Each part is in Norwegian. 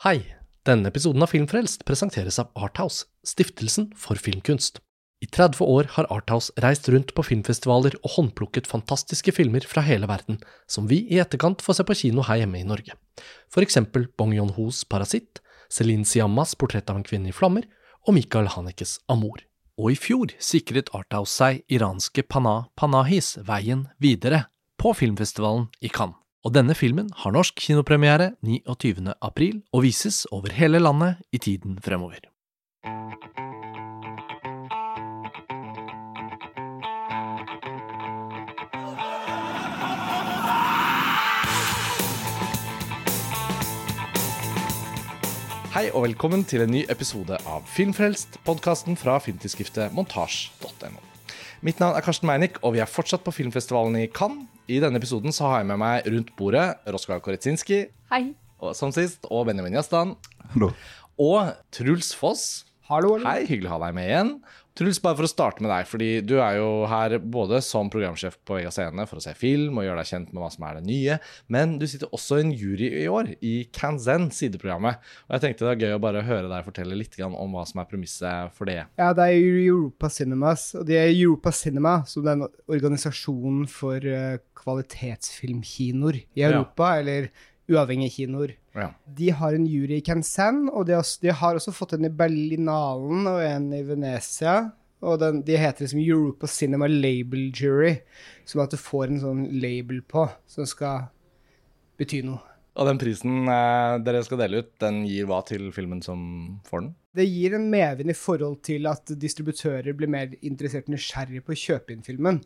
Hei! Denne episoden av Filmfrelst presenteres av Arthouse, stiftelsen for filmkunst. I 30 år har Arthouse reist rundt på filmfestivaler og håndplukket fantastiske filmer fra hele verden, som vi i etterkant får se på kino her hjemme i Norge. For eksempel Bong Yon-hos Parasitt, Celine Siammas Portrett av en kvinne i flammer og Michael Hanekes Amor. Og i fjor sikret Arthouse seg iranske Pana Panahis veien videre på filmfestivalen i Cannes. Og denne filmen har norsk kinopremiere 29. april og vises over hele landet i tiden fremover. Hei og velkommen til en ny episode av Filmfrelst, podkasten fra filmtidsskriftet montasj.no. Mitt navn er Karsten Meinick, og vi er fortsatt på filmfestivalen i Cannes. I denne episoden så har jeg med meg rundt bordet Roskar Koretsinski, Hei. og, som sist, og Benjamin Jastan. Hallo. Og Truls Foss. Hallo, hallo. Hei, hyggelig å ha deg med igjen. Truls, bare for å starte med deg, fordi du er jo her både som programsjef på Vega Scene for å se film og gjøre deg kjent med hva som er det nye, men du sitter også i en jury i år i Kanzen, sideprogrammet. Og jeg tenkte det var gøy å bare høre deg fortelle litt om hva som er premisset for det. Ja, det er Europa Cinemas, og det er Europa Cinema, som den organisasjonen for eh, kvalitetsfilmkinoer i Ja. Europa, eller uavhengige kinoer. Ja. De har en jury i Kansan, og de har, også- de har også fått en i Berlinalen og en i Venezia. Og den, de heter liksom Europa Cinema Label Jury, som at du får en sånn label på som skal bety noe. Og den prisen eh, dere skal dele ut, den gir hva til filmen som får den? Det gir en medvind i forhold til at distributører blir mer interessert og nysgjerrige på å kjøpe inn filmen.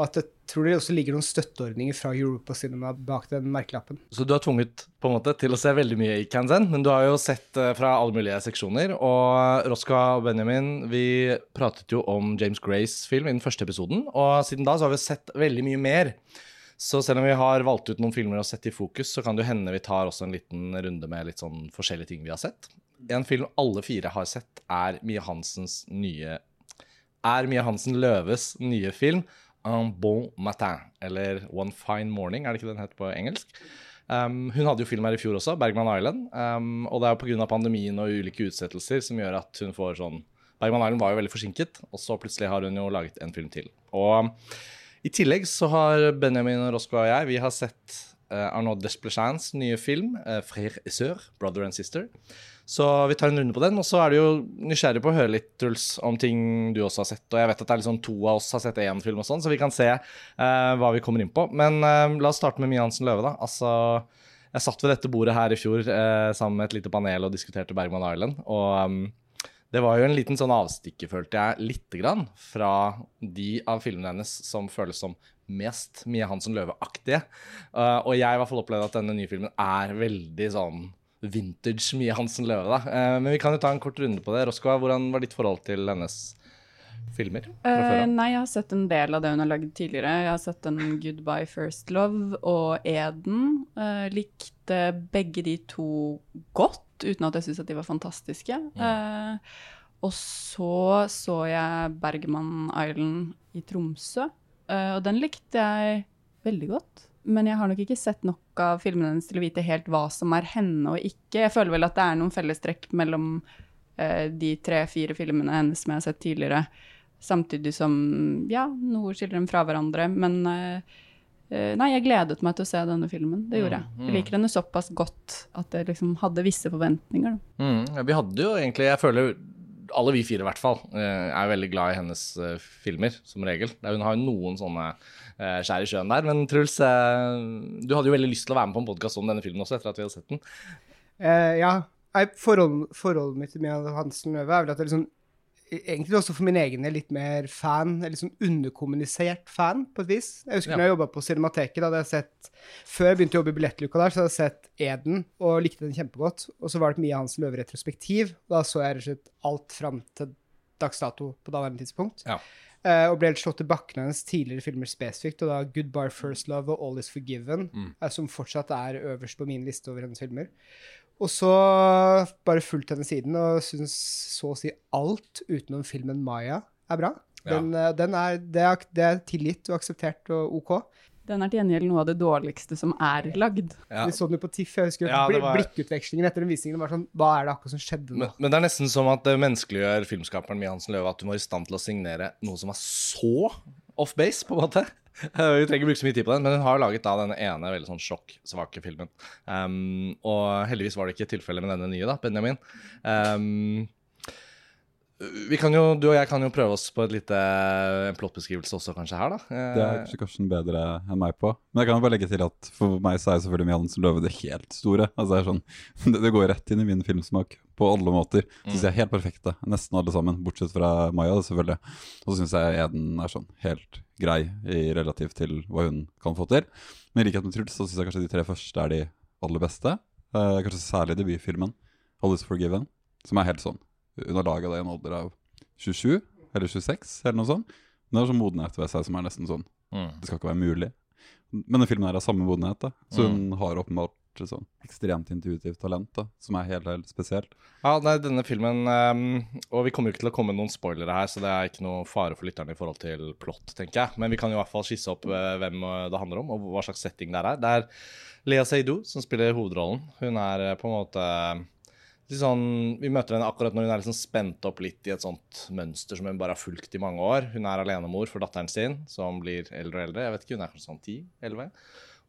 Og at jeg tror det også ligger noen støtteordninger fra Europa Cinema bak den merkelappen. Så du er tvunget på en måte til å se veldig mye i Kansan, men du har jo sett eh, fra alle mulige seksjoner. Og Roska og Benjamin, vi pratet jo om James Grays film i den første episoden, og siden da så har vi sett veldig mye mer. Så selv om vi har valgt ut noen filmer å sette i fokus, så kan det hende vi tar også en liten runde med litt sånn forskjellige ting vi har sett. En film alle fire har sett, er Mie Hansens nye Er Mie Hansen Løves nye film Un bon matin, eller One fine morning, er det ikke den heter på engelsk? Um, hun hadde jo film her i fjor også, Bergman Island. Um, og det er jo pga. pandemien og ulike utsettelser som gjør at hun får sånn Bergman Island var jo veldig forsinket, og så plutselig har hun jo laget en film til. Og i tillegg så har Benjamin Roscoe og jeg vi har sett uh, Arnaud Desplecins nye film, uh, 'Frère et sœur', 'Brother and Sister'. Så vi tar en runde på den, og så er du jo nysgjerrig på å høre litt, Truls, om ting du også har sett. Og jeg vet at det er liksom to av oss har sett én film og sånn, så vi kan se uh, hva vi kommer inn på. Men uh, la oss starte med Mie Hansen Løve, da. Altså, jeg satt ved dette bordet her i fjor eh, sammen med et lite panel og diskuterte Bergman Island. Og um, det var jo en liten sånn avstikker, følte jeg, lite grann, fra de av filmene hennes som føles som mest Mie Hansen Løve-aktige. Uh, og jeg i hvert fall opplevde at denne nye filmen er veldig sånn vintage Mie Hansen Løve, da. Eh, men vi kan jo ta en kort runde på det. Roskva, hvordan var ditt forhold til hennes filmer av? nei, jeg har sett en del av det hun har lagd tidligere. Jeg har sett en Goodbye First Love og Eden. Uh, likte begge de to godt, uten at jeg syntes at de var fantastiske. Uh, og så så jeg Bergman Island i Tromsø, og den likte jeg veldig godt. Men jeg har nok ikke sett nok av filmene hennes til å vite helt hva som er henne og ikke. Jeg føler vel at det er noen fellestrekk mellom uh, de tre-fire filmene hennes som jeg har sett tidligere. Samtidig som ja, noe skiller dem fra hverandre. Men uh, uh, nei, jeg gledet meg til å se denne filmen. Det gjorde jeg. Jeg liker henne såpass godt at jeg liksom hadde visse forventninger. Mm, ja, vi hadde jo egentlig Jeg føler alle vi fire i hvert fall eh, er veldig glad i hennes eh, filmer, som regel. Er- Hun har jo noen sånne eh, skjær i sjøen der. Men Truls, du hadde jo veldig lyst til å være med på en podkast om denne filmen også, etter at vi hadde sett den. Uh, ja, Forholdet, forhold, forholdet mitt Mia Hansen Løve er vel at jeg liksom Egentlig også for min egen litt mer fan, eller liksom underkommunisert fan, på et vis. Jeg husker Ja. når jeg jobba på Cinemateket, da hadde jeg sett Før jeg begynte å jobbe i billettluka der, så hadde jeg sett Eden og likte den kjempegodt. Og så var det mye Mia Hansen Løve-retrospektiv. Da så jeg rett og slett alt fram til dags dato på daværende tidspunkt. Ja. Uh, og ble helt slått i bakken av hennes tidligere filmer spesifikt, og da Goodbye First Love og All Is Forgiven, Mm. som fortsatt er øverst på min liste over hennes filmer. Og så bare fulgt henne siden og syns så å si alt utenom filmen Maya er bra. Den, ja. den er, det, er, det er tilgitt og akseptert og OK. Den er til gjengjeld noe av det dårligste som er lagd. Ja. Vi så den jo på TIFF. Jeg husker Ja, var- Blikkutvekslingen etter den visningen var sånn Hva er det akkurat som skjedde nå? Men, men det er nesten som at det menneskeliggjør filmskaperen Mie Hansen Løve at hun var i stand til å signere noe som var så off base, på en måte. Vi trenger ikke bruke så mye tid på den, men hun har laget da den ene veldig sånn sjokksvake filmen. Um, og heldigvis var det ikke tilfellet med denne nye, da, Benjamin. Um, jo, Du og jeg kan jo prøve oss på et lite, en plottbeskrivelse også, kanskje, her, da. Eh, Det er kanskje Karsten bedre enn meg på. Men jeg kan jo bare legge til at for meg så er selvfølgelig Hansen Løve det helt store. Altså Det er sånn, det, det går rett inn i min filmsmak på alle måter. Så Syns jeg er helt perfekte, nesten alle sammen. Bortsett fra Maya, selvfølgelig. Og så syns jeg Eden er sånn helt grei i relativt til hva hun kan få til. Men i likhet med Truls så syns jeg kanskje de tre første er de aller beste. Eh, kanskje særlig debutfilmen, 'All Is Forgiven', som er helt sånn under laget laga det i en alder av 27 eller 26, eller noe sånt. Men det er sånn modenhet ved seg som er nesten sånn Mm. Det skal ikke være mulig. Men den filmen her av samme modenhet, da. Så hun har åpenbart sånn ekstremt intuitivt talent, da, som er helt, helt spesielt. Ja, nei, denne filmen um, Og vi kommer jo ikke til å komme med noen spoilere her, så det er ikke noe fare for lytterne i forhold til plott, tenker jeg. Men vi kan i hvert fall skisse opp uh, hvem eh, det handler om, og hva slags setting det er. Det er Lea Seydoux som spiller hovedrollen. Hun er uh, på en måte litt sånn, Vi møter henne akkurat når hun er liksom spent opp litt i et sånt mønster som hun bare har fulgt i mange år. Hun er alenemor for datteren sin, som blir eldre og eldre. Jeg vet ikke, Hun er kanskje sånn 10-11.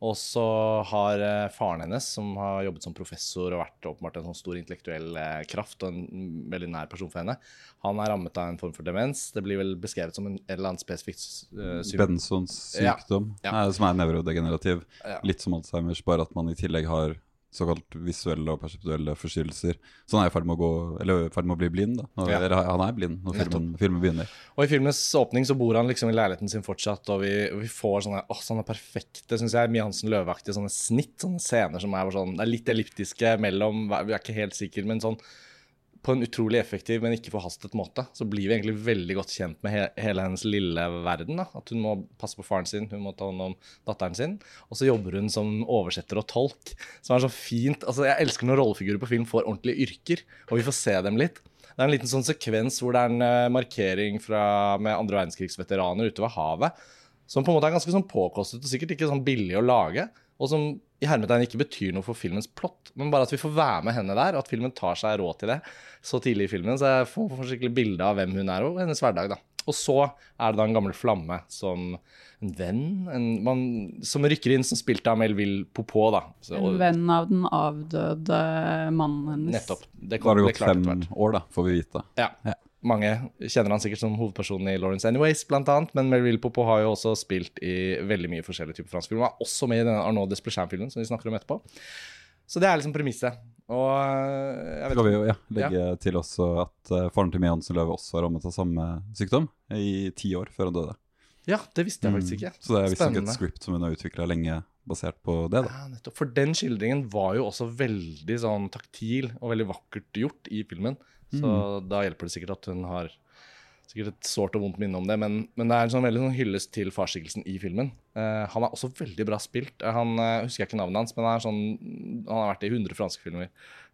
Og så har eh, faren hennes, som har jobbet som professor og vært åpenbart en sånn stor intellektuell eh, kraft og en veldig nær person for henne, han er rammet av en form for demens. Det blir vel beskrevet som en eller annen spesifikt uh, sykdom. Bensons sykdom, Ja. eh, som er nevrodegenerativ. Ja. Litt som Alzheimers, bare at man i tillegg har såkalt visuelle og perseptuelle forstyrrelser. Så han er i ferd med å gå, med å bli blind. da. Når, Ja. eller han er blind når filmen, filmen begynner. Og i filmens åpning så bor han liksom i leiligheten sin fortsatt, og vi, vi får sånne åh, sånne perfekte, syns jeg, Mie Hansen Løveaktige sånne snitt, sånne scener som er sånn er litt elliptiske mellom, vi er ikke helt sikre, men sånn på en utrolig effektiv, men ikke forhastet måte, så blir vi egentlig veldig godt kjent med he hele hennes lille verden. da, At hun må passe på faren sin, hun må ta hånd om datteren sin. Og så jobber hun som oversetter og tolk, som er så fint. altså Jeg elsker når rollefigurer på film får ordentlige yrker, og vi får se dem litt. Det er en liten sånn sekvens hvor det er en eh, markering fra, med andre verdenskrigsveteraner ute ved havet, som på en måte er ganske sånn påkostet og sikkert ikke sånn billig å lage, og som i hermetegn ikke betyr noe for filmens plott, men bare at vi får være med henne der, og at filmen tar seg råd til det så tidlig i filmen, så jeg får, får skikkelig bilde av hvem hun er og hennes hverdag, da. Og så er det da en gammel flamme som en venn, en, man, som rykker inn, som spilte av Melville Popot, da. Så, En venn av den avdøde mannen hennes. Nettopp. Det Da har det gått fem år, da, får vi vite. Ja. Ja. Mange kjenner han sikkert som hovedpersonen i Lawrence Anyways, blant annet, men Melville Popo har jo også spilt i veldig mye forskjellige typer fransk film. Han er også med i denne Arnaud Desplechin-filmen som vi snakker om etterpå. Så det er liksom premisset. Og øh, jeg vet Skal vi jo ja, legge til også at uh, faren til Mia Hansen Løve også er rammet av samme sykdom i ti år før han døde. Ja, det visste jeg faktisk ikke. Mm. Så det er visstnok et script som hun har utvikla lenge basert på det. da. Ja, nettopp. For den skildringen var jo også veldig sånn taktil og veldig vakkert gjort i filmen. Så Mm. da hjelper det sikkert at hun har sikkert et sårt og vondt minne om det. Men, men det er en sånn veldig sånn hyllest til farsskikkelsen i filmen. Uh, han er også veldig bra spilt. Uh, Han uh, husker jeg ikke navnet hans, men han, er sånn, han har vært i 100 franske filmer.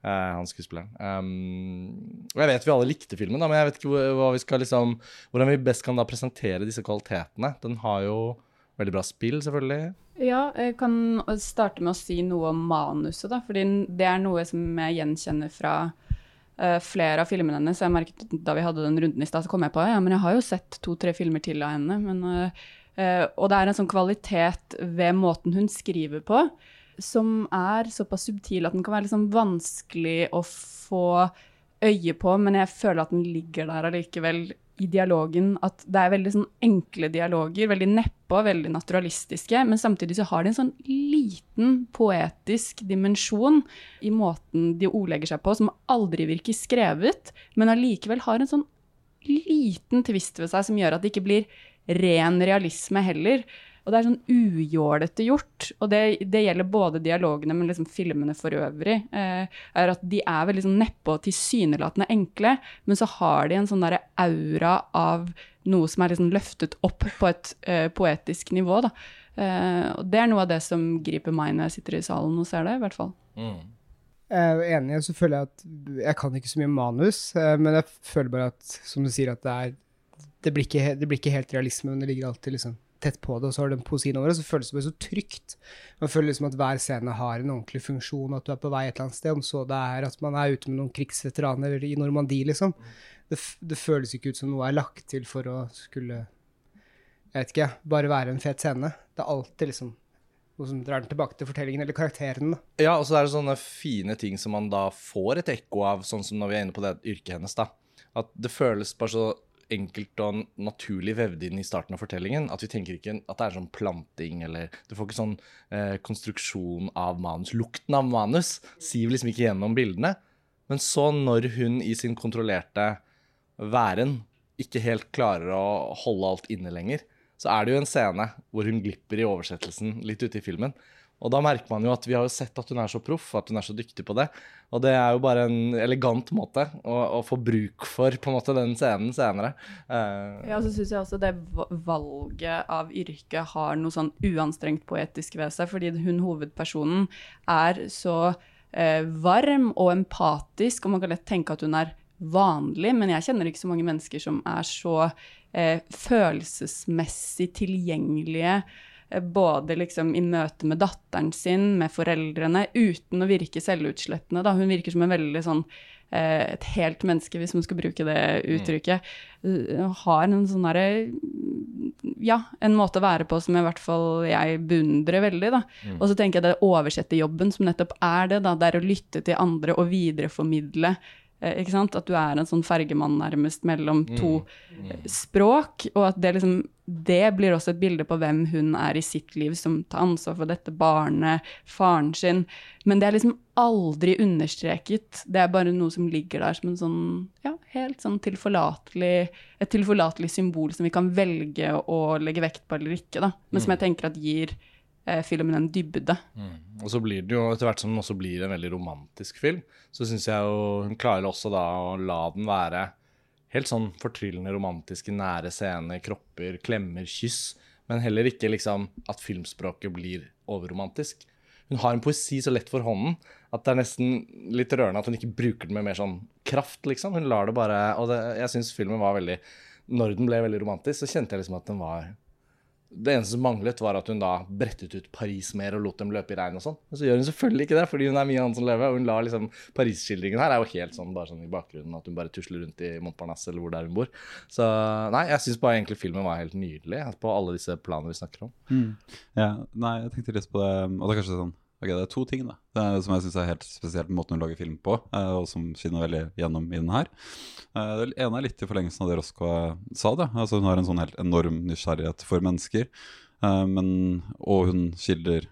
han skuespilleren. Um, og jeg vet vi alle likte filmen, da, men jeg vet ikke hvor- hva vi skal liksom, hvordan vi best kan da presentere disse kvalitetene. Den har jo veldig bra spill, selvfølgelig. Ja, jeg kan starte med å si noe om manuset, da. Fordi det er noe som jeg gjenkjenner fra uh, flere av filmene hennes. Jeg merket Da vi hadde den runden i stad, så kom jeg på ja, men jeg har jo sett to-tre filmer til av henne. Men, uh, uh, og det er en sånn kvalitet ved måten hun skriver på, som er såpass subtil at den kan være sånn vanskelig å få øye på, men jeg føler at den ligger der allikevel i dialogen. At det er veldig sånn enkle dialoger, veldig neppe og veldig naturalistiske, men samtidig så har de en sånn liten poetisk dimensjon i måten de ordlegger seg på, som aldri virker skrevet, men allikevel har en sånn liten tvist ved seg som gjør at det ikke blir ren realisme heller. Og det er sånn ujålete gjort. Og det, det gjelder både dialogene, men liksom filmene for øvrig. Eh, er at de er veldig sånn neppe og tilsynelatende enkle, men så har de en sånn derre aura av noe som er liksom løftet opp på et eh, poetisk nivå. Da. Eh, og det er noe av det som griper meg når jeg sitter i salen og ser det, i hvert fall. Mm. Jeg er enig, og så føler jeg at jeg kan ikke så mye manus, eh, men jeg føler bare at, som du sier, at det er Det blir ikke, det blir ikke helt realisme, men det ligger alltid liksom tett på det, og så har du den poesien over det, så føles det bare så trygt. Man føler liksom at hver scene har en ordentlig funksjon, at du er på vei et eller annet sted, om så det er at man er ute med noen krigsveteraner i Normandie, liksom. Det, det føles ikke ut som noe er lagt til for å skulle Jeg vet ikke, bare være en fet scene. Det er alltid liksom noe som drar den tilbake til fortellingen, eller karakteren. Ja, og så er det sånne fine ting som man da får et ekko av, sånn som når vi er inne på det yrket hennes, da. At det føles bare så enkelt og naturlig vevd inn i starten av fortellingen at vi tenker ikke at det er sånn planting eller Du får ikke sånn eh, konstruksjon av manus. Lukten av manus siver liksom ikke gjennom bildene. Men så, når hun i sin kontrollerte væren ikke helt klarer å holde alt inne lenger, så er det jo en scene hvor hun glipper i oversettelsen litt ute i filmen. Og da merker man jo at vi har jo sett at hun er så proff, at hun er så dyktig på det. Og det er jo bare en elegant måte å, å få bruk for på en måte den scenen senere. Uh, Ja, så syns jeg også det valget av yrke har noe sånn uanstrengt poetisk ved seg, fordi hun hovedpersonen er så uh, varm og empatisk, og man kan lett tenke at hun er vanlig, men jeg kjenner ikke så mange mennesker som er så uh, følelsesmessig tilgjengelige. Eh, Både liksom i møte med datteren sin, med foreldrene, uten å virke selvutslettende. Da. Hun virker som en veldig sånn eh, et helt menneske, hvis man skal bruke det uttrykket, eh, har en sånn derre Ja, en måte å være på som i hvert fall jeg beundrer veldig, da. Og så tenker jeg det oversetterjobben som nettopp er det, da. Det er å lytte til andre og videreformidle. Eh, ikke sant? At du er en sånn fergemann nærmest mellom to eh, språk, og at det liksom Det blir også et bilde på hvem hun er i sitt liv, som tar ansvar for dette barnet, faren sin. Men det er liksom aldri understreket. Det er bare noe som ligger der som en sånn ja, helt sånn tilforlatelig Et tilforlatelig symbol som vi kan velge å legge vekt på eller ikke, da. Men som jeg tenker at gir filmen en dybde. Og så blir det jo, etter hvert som den også blir en veldig romantisk film, så syns jeg jo hun klarer også da å la den være helt sånn fortryllende romantiske, nære scener, kropper, klemmer, kyss, men heller ikke liksom at filmspråket blir overromantisk. Hun har en poesi så lett for hånden at det er nesten litt rørende at hun ikke bruker den med mer sånn kraft, liksom. Hun lar det bare Og det, jeg syns filmen var veldig Når den ble veldig romantisk, så kjente jeg liksom at den var det eneste som manglet, var at hun da brettet ut Paris mer og lot dem løpe i regn og sånn. Men så gjør hun selvfølgelig ikke det, fordi hun er annet som lever. Og hun lar liksom Paris-skildringen her er jo helt sånn bare sånn i bakgrunnen, at hun bare tusler rundt i Montparnasse eller hvor det er hun bor. Så nei, jeg syns bare egentlig filmen var helt nydelig på alle disse planene vi snakker om. Ja, nei, jeg tenkte litt på det Og det er kanskje sånn Ok, det er to ting da er, som jeg synes er helt spesielt med måten hun lager film på, eh, og som skinner veldig gjennom i den her. Eh, det ene er litt i forlengelsen av det Roscoe sa. det Altså Hun har en sånn helt enorm nysgjerrighet for mennesker, eh, men, og hun skildrer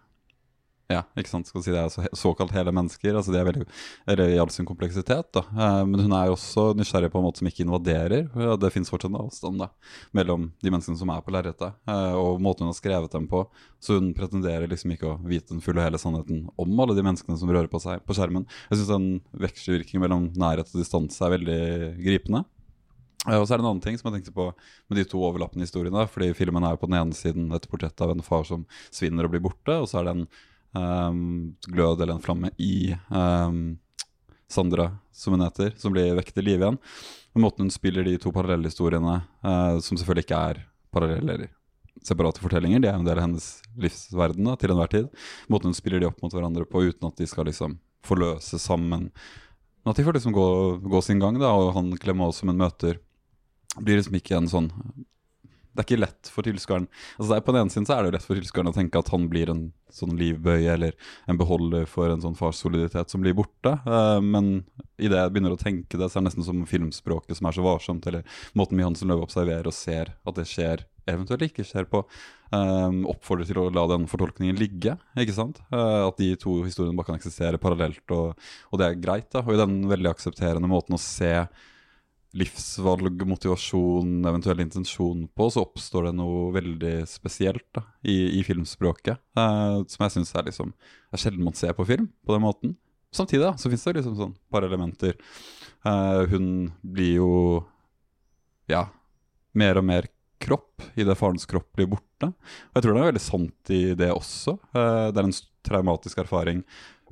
ja, ikke sant, skal si det er altså såkalt hele mennesker. altså de er veldig, eller I all sin kompleksitet. da, eh, Men hun er jo også nysgjerrig på en måte som ikke invaderer. Det fins fortsatt en avstand da, mellom de menneskene som er på lerretet, eh, og måten hun har skrevet dem på. Så hun pretenderer liksom ikke å vite den fulle og hele sannheten om alle de menneskene som rører på seg på skjermen. Jeg syns den vekselvirkningen mellom nærhet og distanse er veldig gripende. Eh, Og så er det en annen ting som jeg tenkte på med de to overlappende historiene. fordi filmen er jo på den ene siden et portrett av en far som svinner og blir borte, og så er det en ehm, glød eller en flamme i um, Sandra, som hun heter, som blir vekket til live igjen. Og måten hun spiller de to parallelle historiene, eh, som selvfølgelig ikke er parallelle eller separate fortellinger, de er en del av hennes livsverden da, til enhver tid. Måten hun spiller de opp mot hverandre på uten at de skal liksom forløse sammen. Men at de får liksom gå, gå sin gang, da, og han Clément som hun møter, blir liksom ikke en sånn Det er ikke lett for tilskueren altså På den ene siden så er det jo lett for tilskueren å tenke at han blir en sånn livbøye eller en beholder for en sånn farssoliditet som blir borte. Uh, men idet jeg begynner å tenke det, så er det nesten som filmspråket som er så varsomt, eller måten Johansen Løve observerer og ser at det skjer, eventuelt ikke skjer på, Um, oppfordrer til å la den fortolkningen ligge. ikke sant? Uh, at de to historiene bare kan eksistere parallelt, og, og det er greit. da, Og i den veldig aksepterende måten å se livsvalg, motivasjon, eventuell intensjon på, så oppstår det noe veldig spesielt da, i, i filmspråket. eh, som jeg syns er liksom er sjelden man ser på film på den måten. Samtidig da, så fins det liksom sånn par elementer. Eh, hun blir jo ja, mer og mer kropp idet farens kropp blir borte. Og jeg tror det er veldig sant i det også. Eh, det er en traumatisk erfaring.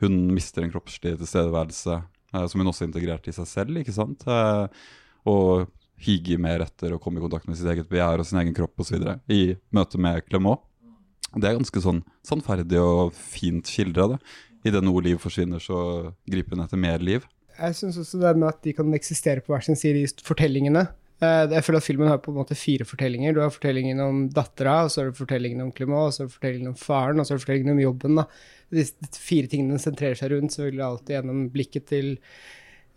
Hun mister en kroppslig tilstedeværelse eh, som hun også integrerte i seg selv. ikke sant? Eh, og hige mer etter å komme i kontakt med sitt eget begjær og sin egen kropp osv. i møte med Clement. Det er ganske sånn sannferdig og fint skildra. Idet noe liv forsvinner, så griper hun etter mer liv. Jeg syns også det med at de kan eksistere på hver sin side i fortellingene. Eh, Jeg føler at filmen har på en måte fire fortellinger. Du har fortellingen om dattera, og så er det fortellingen om Clement, og så er det fortellingen om faren, og så er det fortellingen om jobben. da. Disse fire tingene sentrerer seg rundt, selvfølgelig alltid gjennom blikket til,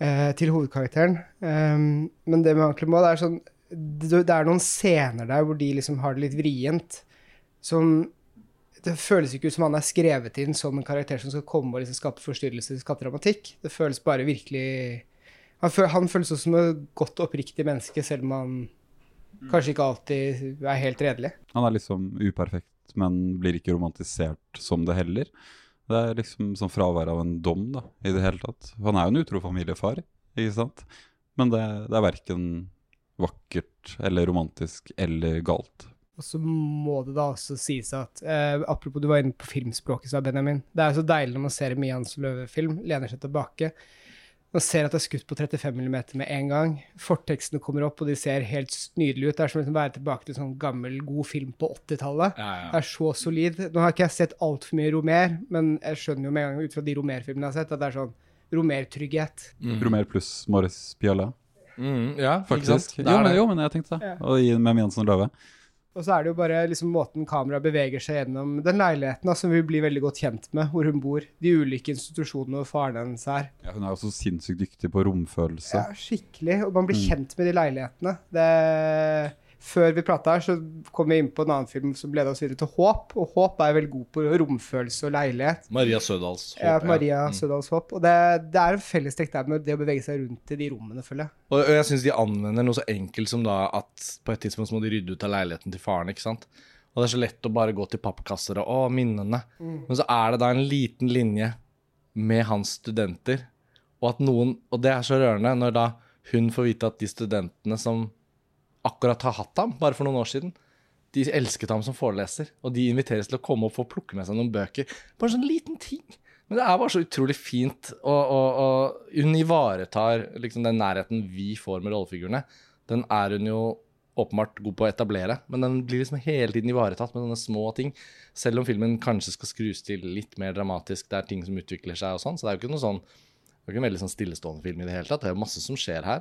eh, til hovedkarakteren. Um, men det med Ankle Maud er sånn det, det er noen scener der hvor de liksom har det litt vrient, som det føles ikke ut som han er skrevet inn som en karakter som skal komme og liksom skape forstyrrelser, skape dramatikk. Det føles bare virkelig Han, føl, han føles også som et godt, oppriktig menneske, selv om han kanskje ikke alltid er helt redelig. Han er liksom uperfekt, men blir ikke romantisert som det heller. Det er liksom sånn fravær av en dom, da, i det hele tatt. Han er jo en utro familiefar, ikke sant? Men det, det er verken vakkert eller romantisk eller galt. Og så må det da også sies at eh, Apropos du var inne på filmspråket, sa Benjamin. Det er jo så deilig når man ser Mie Hans Løve-film, lener seg tilbake. Man ser at det er skutt på 35 mm med en gang. Fortekstene kommer opp, og de ser helt nydelige ut. Det er som å liksom være tilbake til sånn gammel, god film på 80-tallet. Ja, Det er så solid. Nå har ikke jeg sett altfor mye Romer, men jeg skjønner jo med en gang ut fra de Romer-filmene jeg har sett, at det er sånn Romer-trygghet. Romer pluss Morris Piala, Mm, ja, faktisk. Jo, men, jo, men jeg tenkte det. Ja. Og med med og Løve. Og så er det jo bare liksom måten kameraet beveger seg gjennom den leiligheten som vi blir veldig godt kjent med, hvor hun bor. De ulike institusjonene hvor faren hennes er. Ja, hun er jo så sinnssykt dyktig på romfølelse. Ja, skikkelig. Og man blir kjent med de leilighetene. Det... Før vi prata her, så kom vi inn på en annen film som leda oss videre til Håp. Og Håp er veldig god på romfølelse og leilighet. Maria Sødals håp. Ja, Maria Mm. Sødals Håp. Og det, det er en fellestrekk der med det å bevege seg rundt i de rommene, føler jeg. Og og jeg syns de anvender noe så enkelt som da at på et tidspunkt så må de rydde ut av leiligheten til faren. ikke sant? Og det er så lett å bare gå til pappkasser og å, minnene. Men så er det da en liten linje med hans studenter, og at noen Og det er så rørende når da hun får vite at de studentene som akkurat har hatt ham, bare for noen år siden, de elsket ham som foreleser, og de inviteres til å komme opp og plukke med seg noen bøker. Bare sånn liten ting. Men det er bare så utrolig fint, og, og, og hun ivaretar liksom den nærheten vi får med rollefigurene. Den er hun jo åpenbart god på å etablere, men den blir liksom hele tiden ivaretatt med sånne små ting. Selv om filmen kanskje skal skrus til litt mer dramatisk, det er ting som utvikler seg og sånn, så det er jo ikke noe sånn det er ikke en veldig sånn stillestående film i det hele tatt. Det er jo masse som skjer her.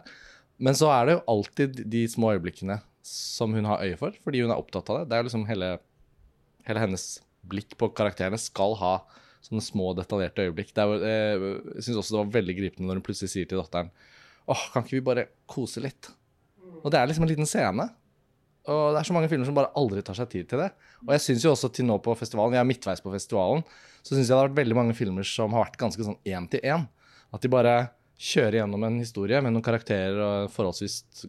Men så er det jo alltid de små øyeblikkene som hun har øye for, fordi hun er opptatt av det. Det er jo liksom hele, hele hennes blikk på karakterene skal ha sånne små, detaljerte øyeblikk. Er, eh, jeg syns også det var veldig gripende når hun plutselig sier til datteren åh, kan ikke vi bare kose litt? Og det er liksom en liten scene. Og det er så mange filmer som bare aldri tar seg tid til det. Og jeg syns jo også til nå på festivalen, jeg er midtveis på festivalen, så syns jeg det har vært veldig mange filmer som har vært ganske sånn én til én. At de bare kjører gjennom en historie med noen karakterer og forholdsvis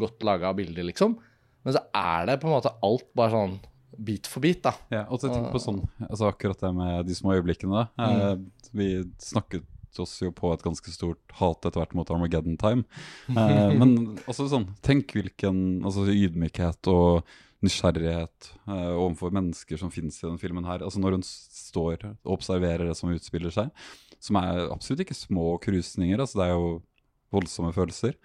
godt laga bilder, liksom. Men så er det på en måte alt bare sånn bit for bit, da. Ja, og tenk på sånn, altså akkurat det med de små øyeblikkene. Eh, vi snakket oss jo på et ganske stort hat etter hvert mot Armageddon Time. Eh, men også sånn, tenk hvilken altså ydmykhet og nysgjerrighet eh, overfor mennesker som finnes i denne filmen her. Altså når hun står og observerer det som utspiller seg, som er absolutt ikke små krusninger, altså det er jo voldsomme følelser.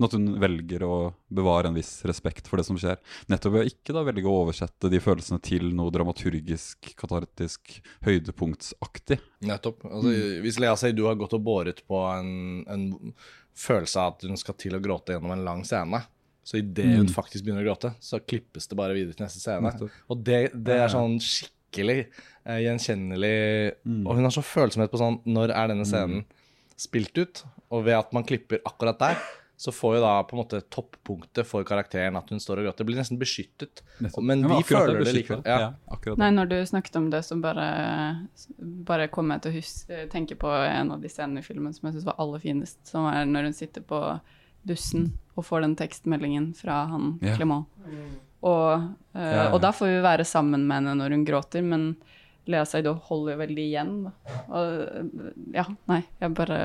Men at hun velger å bevare en viss respekt for det som skjer. Nettopp ved å ikke da velge å oversette de følelsene til noe dramaturgisk, katartisk, høydepunktsaktig. Nettopp. Altså, Hvis Lea sier du har gått og båret på en, en følelse av at hun skal til å gråte gjennom en lang scene, så idet hun faktisk begynner å gråte, så klippes det bare videre til neste scene. Nettopp. Og det, det er sånn skikkelig eh, gjenkjennelig Og hun har så følsomhet på sånn Når er denne scenen spilt ut? Og ved at man klipper akkurat der, så får jo da på en måte toppunktet for karakteren at hun står og gråter. Det blir nesten beskyttet. Men vi føler det det likevel. Ja. Ja, Nei, når du snakket om det, så bare, bare kom jeg til å huske, tenke på en av de scenene i filmen som jeg syns var aller finest, som er når hun sitter på bussen og får den tekstmeldingen fra han Ja. Clement. Og, uh, Ja, og da får vi være sammen med henne når hun gråter, men Lea Seydoux holder jo veldig igjen. Da. Og eh, ja, nei, jeg bare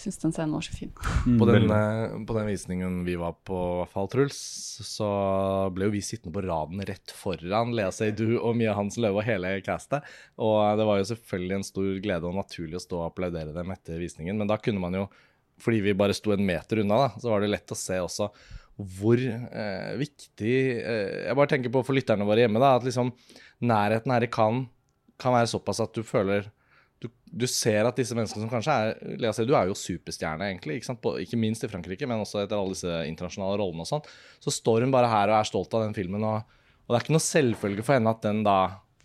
syns den scenen var så fin. Mm, På den, eh, på den visningen vi var på, i hvert fall, Truls, så ble jo vi sittende på raden rett foran Lea Seydoux og Mia Hansen Løve og hele castet. Og det var jo selvfølgelig en stor glede og naturlig å stå og applaudere dem etter visningen. Men da kunne man jo, fordi vi bare sto en meter unna, da, så var det lett å se også hvor eh, viktig eh, Jeg bare tenker på for lytterne våre hjemme, da, at liksom nærheten her i Cannes kan være såpass at du føler du, du ser at disse menneskene som kanskje er Lea Seydoux er jo superstjerne, egentlig. Ikke? På, ikke minst i Frankrike, men også etter alle disse internasjonale rollene og sånn. Så står hun bare her og er stolt av den filmen, og, og det er ikke noe selvfølge for henne at den da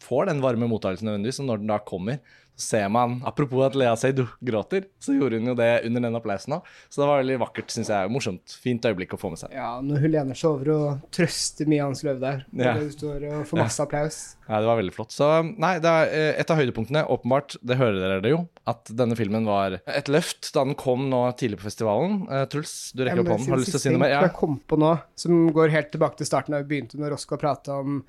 får den varme mottakelsen nødvendigvis. Og når den da kommer, ser man Apropos at Lea Seydoux gråter, så gjorde hun jo det under den applausen òg. Så det var veldig vakkert, syns jeg. Morsomt. Fint øyeblikk å få med seg. Ja, når hun lener seg over og trøster mye Hans Løv der. Ja. hun står og får masse applaus. Ja, det var veldig flott. Så nei, det er eh, et av høydepunktene, åpenbart, det hører dere jo, at denne filmen var et løft da den kom nå tidlig på festivalen. Uh, Truls, du rekker opp hånden. Har lyst til å si noe mer? Ja. Jeg kom på nå, som går helt tilbake til starten da vi begynte, når Roscoe prata om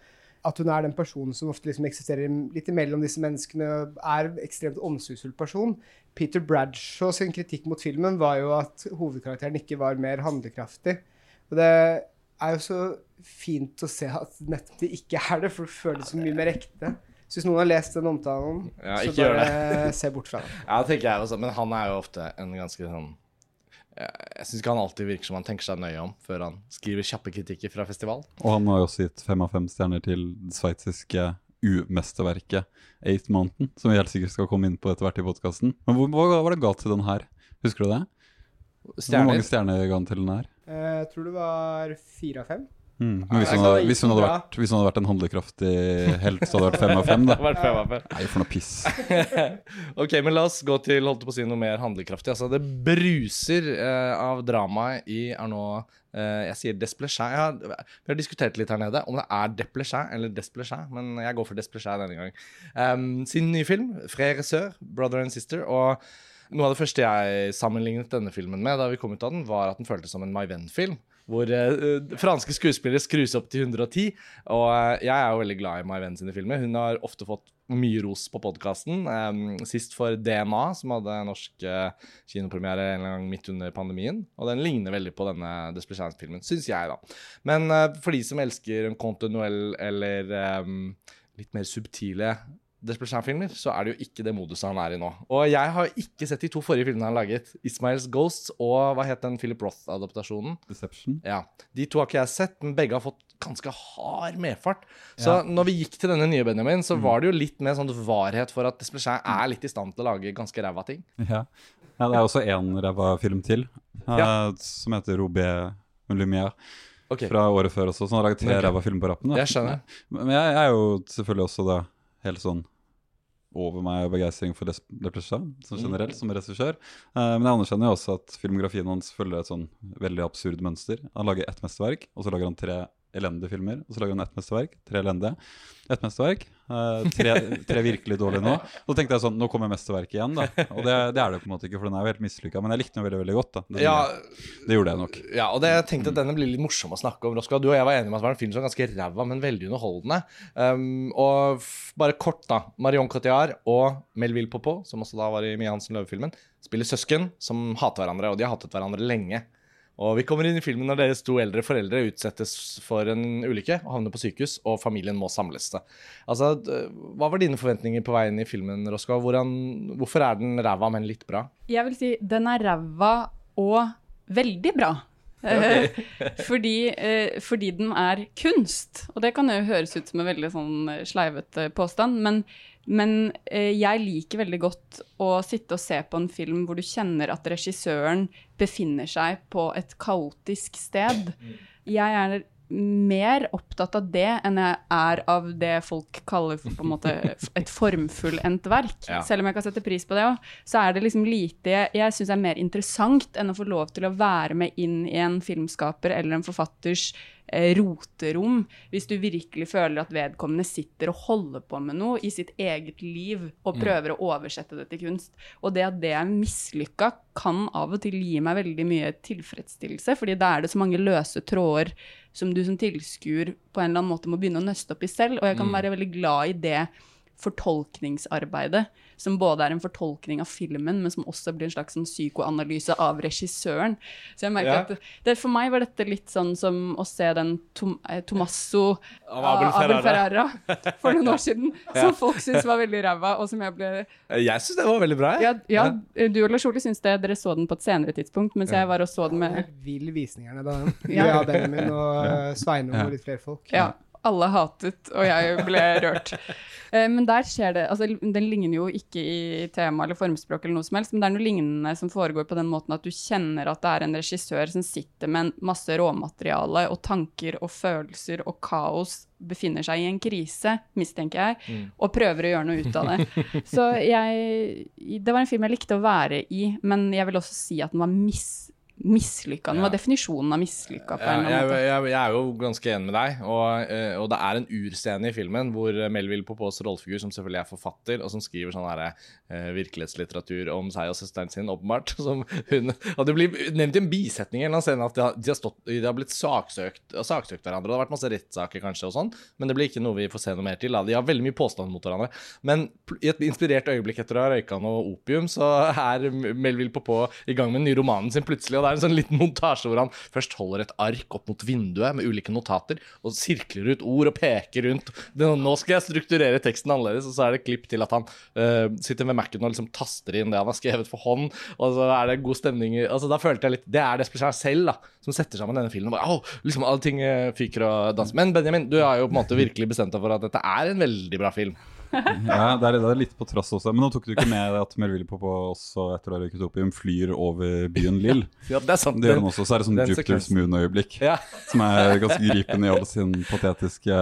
at hun er den personen som ofte liksom eksisterer litt imellom disse menneskene, og er en ekstremt omsorgsfull person. Peter Bradshaw sin kritikk mot filmen var jo at hovedkarakteren ikke var mer handlekraftig. Og det er jo så fint å se at nettopp det ikke er det, for det føles så mye mer ekte. Så hvis noen har lest den omtalen, Ja, så bare se bort fra det. Ja, tenker jeg også, men han er jo ofte en ganske sånn Jeg, jeg syns ikke han alltid virker som han tenker seg nøye om før han skriver kjappe kritikker fra festival. Og han har jo også gitt fem av fem stjerner til det sveitsiske umesterverket Eight Mountain, som vi helt sikkert skal komme inn på etter hvert i podkasten. Men hvor, hva var det ga til den her? Husker du det? Hvor mange stjerner ga han til den her? Eh, Jeg tror det var fire av fem. Mm. Men hvis hun, hadde, hvis, hun hadde vært, hvis hun hadde vært en handlekraftig helt, så hadde det vært fem av fem. Da. vært fem av fem. Nei, for noe piss. ok, men la oss gå til holdt på å si noe mer handlekraftig. Altså, det bruser eh, av drama i Arnaud eh, Jeg sier Desplechin. Vi har diskutert litt her nede om det er Desplechin eller Desplechin, men jeg går for Desplechin denne gang. Um, sin nye film, 'Frère Sør', 'Brother and Sister'. og noe av det første jeg sammenlignet denne filmen med, da vi kom ut av den, var at den føltes som en My Venn-film. Hvor uh, franske skuespillere skrus opp til 110. Og uh, jeg er jo veldig glad i My Venn sine filmer. Hun har ofte fått mye ros på podkasten. sist for DNA, som hadde norsk uh, kinopremiere en gang midt under pandemien. Og den ligner veldig på denne Desplechin-filmen, syns jeg, da. Men for de som elsker en Conte eller um, litt mer subtile Desplechin-filmer, så er det jo ikke det moduset han er i nå. Og jeg har ikke sett de to forrige filmene han laget. 'Ismails Ghosts' og hva het den Philip Roth-adaptasjonen? Deception. Ja, De to har ikke jeg sett, men begge har fått ganske hard medfart. Så Ja. når vi gikk til denne nye Benjamin, så var det jo litt med sånn varhet for at Desplechin er litt i stand til å lage ganske ræva ting. Ja. ja, det er også én ræva film til, uh, som heter Robé Lumière. Okay. Fra året før også, så han har laget tre okay. ræva filmer på rappen. da. Jeg skjønner. Men jeg, jeg er jo selvfølgelig også da helt sånn over meg av begeistring for Desplechin som generelt, som regissør. Uh, men jeg anerkjenner jo også at filmografien hans følger et sånn veldig absurd mønster. Han lager ett mesterverk, og så lager han tre elendige filmer. Og så lager hun ett mesterverk, tre elendige. Ett mesterverk, eh, tre, tre virkelig dårlige nå. Og så tenkte jeg sånn, nå kommer mesterverket igjen, da. Og det, det er det på en måte ikke, for den er jo helt mislykka. Men jeg likte den veldig, veldig godt, da. Den, Ja, Det gjorde jeg nok. ja, og det, jeg tenkte at denne blir litt morsom å snakke om. Roska. Du og jeg var enige om at det var en film som var ganske ræva, men veldig underholdende. Um, og bare kort, da. Marion Cotillard og Melville Popo, som også da var i Mie Hansen Løve-filmen, spiller søsken som hater hverandre, og de har hatet hverandre lenge. Og vi kommer inn i filmen når deres to eldre foreldre utsettes for en ulykke og havner på sykehus, og familien må samles. det. Altså, Hva var dine forventninger på veien i filmen, Roska? Hvorfor er den ræva, men litt bra? Jeg vil si den er ræva og veldig bra. Okay. fordi, eh, fordi den er kunst. Og det kan jo høres ut som en veldig sånn sleivete påstand, men, men eh, jeg liker veldig godt å sitte og se på en film hvor du kjenner at regissøren befinner seg på et kaotisk sted. Jeg er mer opptatt av det enn jeg er av det folk kaller for måte et formfullendt verk. Ja. Selv om jeg kan sette pris på det òg, så er det liksom lite jeg, syns er mer interessant enn å få lov til å være med inn i en filmskaper eller en forfatters eh, roterom, hvis du virkelig føler at vedkommende sitter og holder på med noe i sitt eget liv og prøver å oversette det til kunst. Og det at det er mislykka, kan av og til gi meg veldig mye tilfredsstillelse, fordi da er det så mange løse tråder som du som tilskuer på en eller annen måte må begynne å nøste opp i selv, og jeg kan være veldig glad i det fortolkningsarbeidet, som både er en fortolkning av filmen, men som også blir en slags sånn psykoanalyse av regissøren. Så jeg merker Ja. at det, For meg var dette litt sånn som å se den Tom, eh, Tomasso Av Abel Abel Ferrara. Ferrara for noen år siden, som folk syntes var veldig ræva, og som jeg ble Jeg syns det var veldig bra. jeg. Ja, ja du og Lars Ole syns det, dere så den på et senere tidspunkt, mens jeg var og så den med vill visningerne da. Ja. Ja, Benjamin og uh, Sveinung og litt flere folk. Ja, alle hatet, og jeg ble rørt. Eh, Men der skjer det Altså, den ligner jo ikke i tema eller formspråk eller noe som helst, men det er noe lignende som foregår på den måten at du kjenner at det er en regissør som sitter med en masse råmateriale og tanker og følelser og kaos, befinner seg i en krise, mistenker jeg, og prøver å gjøre noe ut av det. Så jeg Det var en film jeg likte å være i, men jeg vil også si at den var mis mislykka. Hva Ja. er definisjonen av mislykka på Ja, jeg, jeg, jeg er jo ganske enig med deg, og, eh, og det er en urscene i filmen hvor Melville Popos rollefigur, som selvfølgelig er forfatter, og som skriver sånn her, uh, virkelighetslitteratur om seg og søsteren sin, åpenbart som hun, Og det blir nevnt i en bisetning en eller annen at de har, de har, stått, de har blitt saksøkt, saksøkt hverandre. Det har vært masse rettssaker kanskje og sånn, men det blir ikke noe vi får se noe mer til. Da. De har veldig mye påstand mot hverandre. Men i et inspirert øyeblikk etter å ha røyka noe opium, så er Melville Popot i gang med den nye romanen sin plutselig, og det er en sånn liten montasje hvor han først holder et ark opp mot vinduet med ulike notater, og sirkler ut ord og peker rundt. Nå skal jeg strukturere teksten annerledes, og så er det klipp til at han uh, sitter med Mac-en og liksom taster inn det han har skrevet for hånd, og så er det god stemning. Altså, da følte jeg litt Det er det Desperate selv, da, som setter sammen denne filmen. Bare, Åh, liksom Alle ting øh, fyker og danser. Men Benjamin, du har jo på en måte virkelig bestemt deg for at dette er en veldig bra film. Ja, det er, det er litt på trass også. Men nå tok du ikke med at Melville Poppo også etter å ha røyket opium flyr over byen Lill. Ja, det er sant. Det gjør han også. Så er det sånn Jupiter's. Moon-øyeblikk. Ja. Som er ganske gripende i all sin patetiske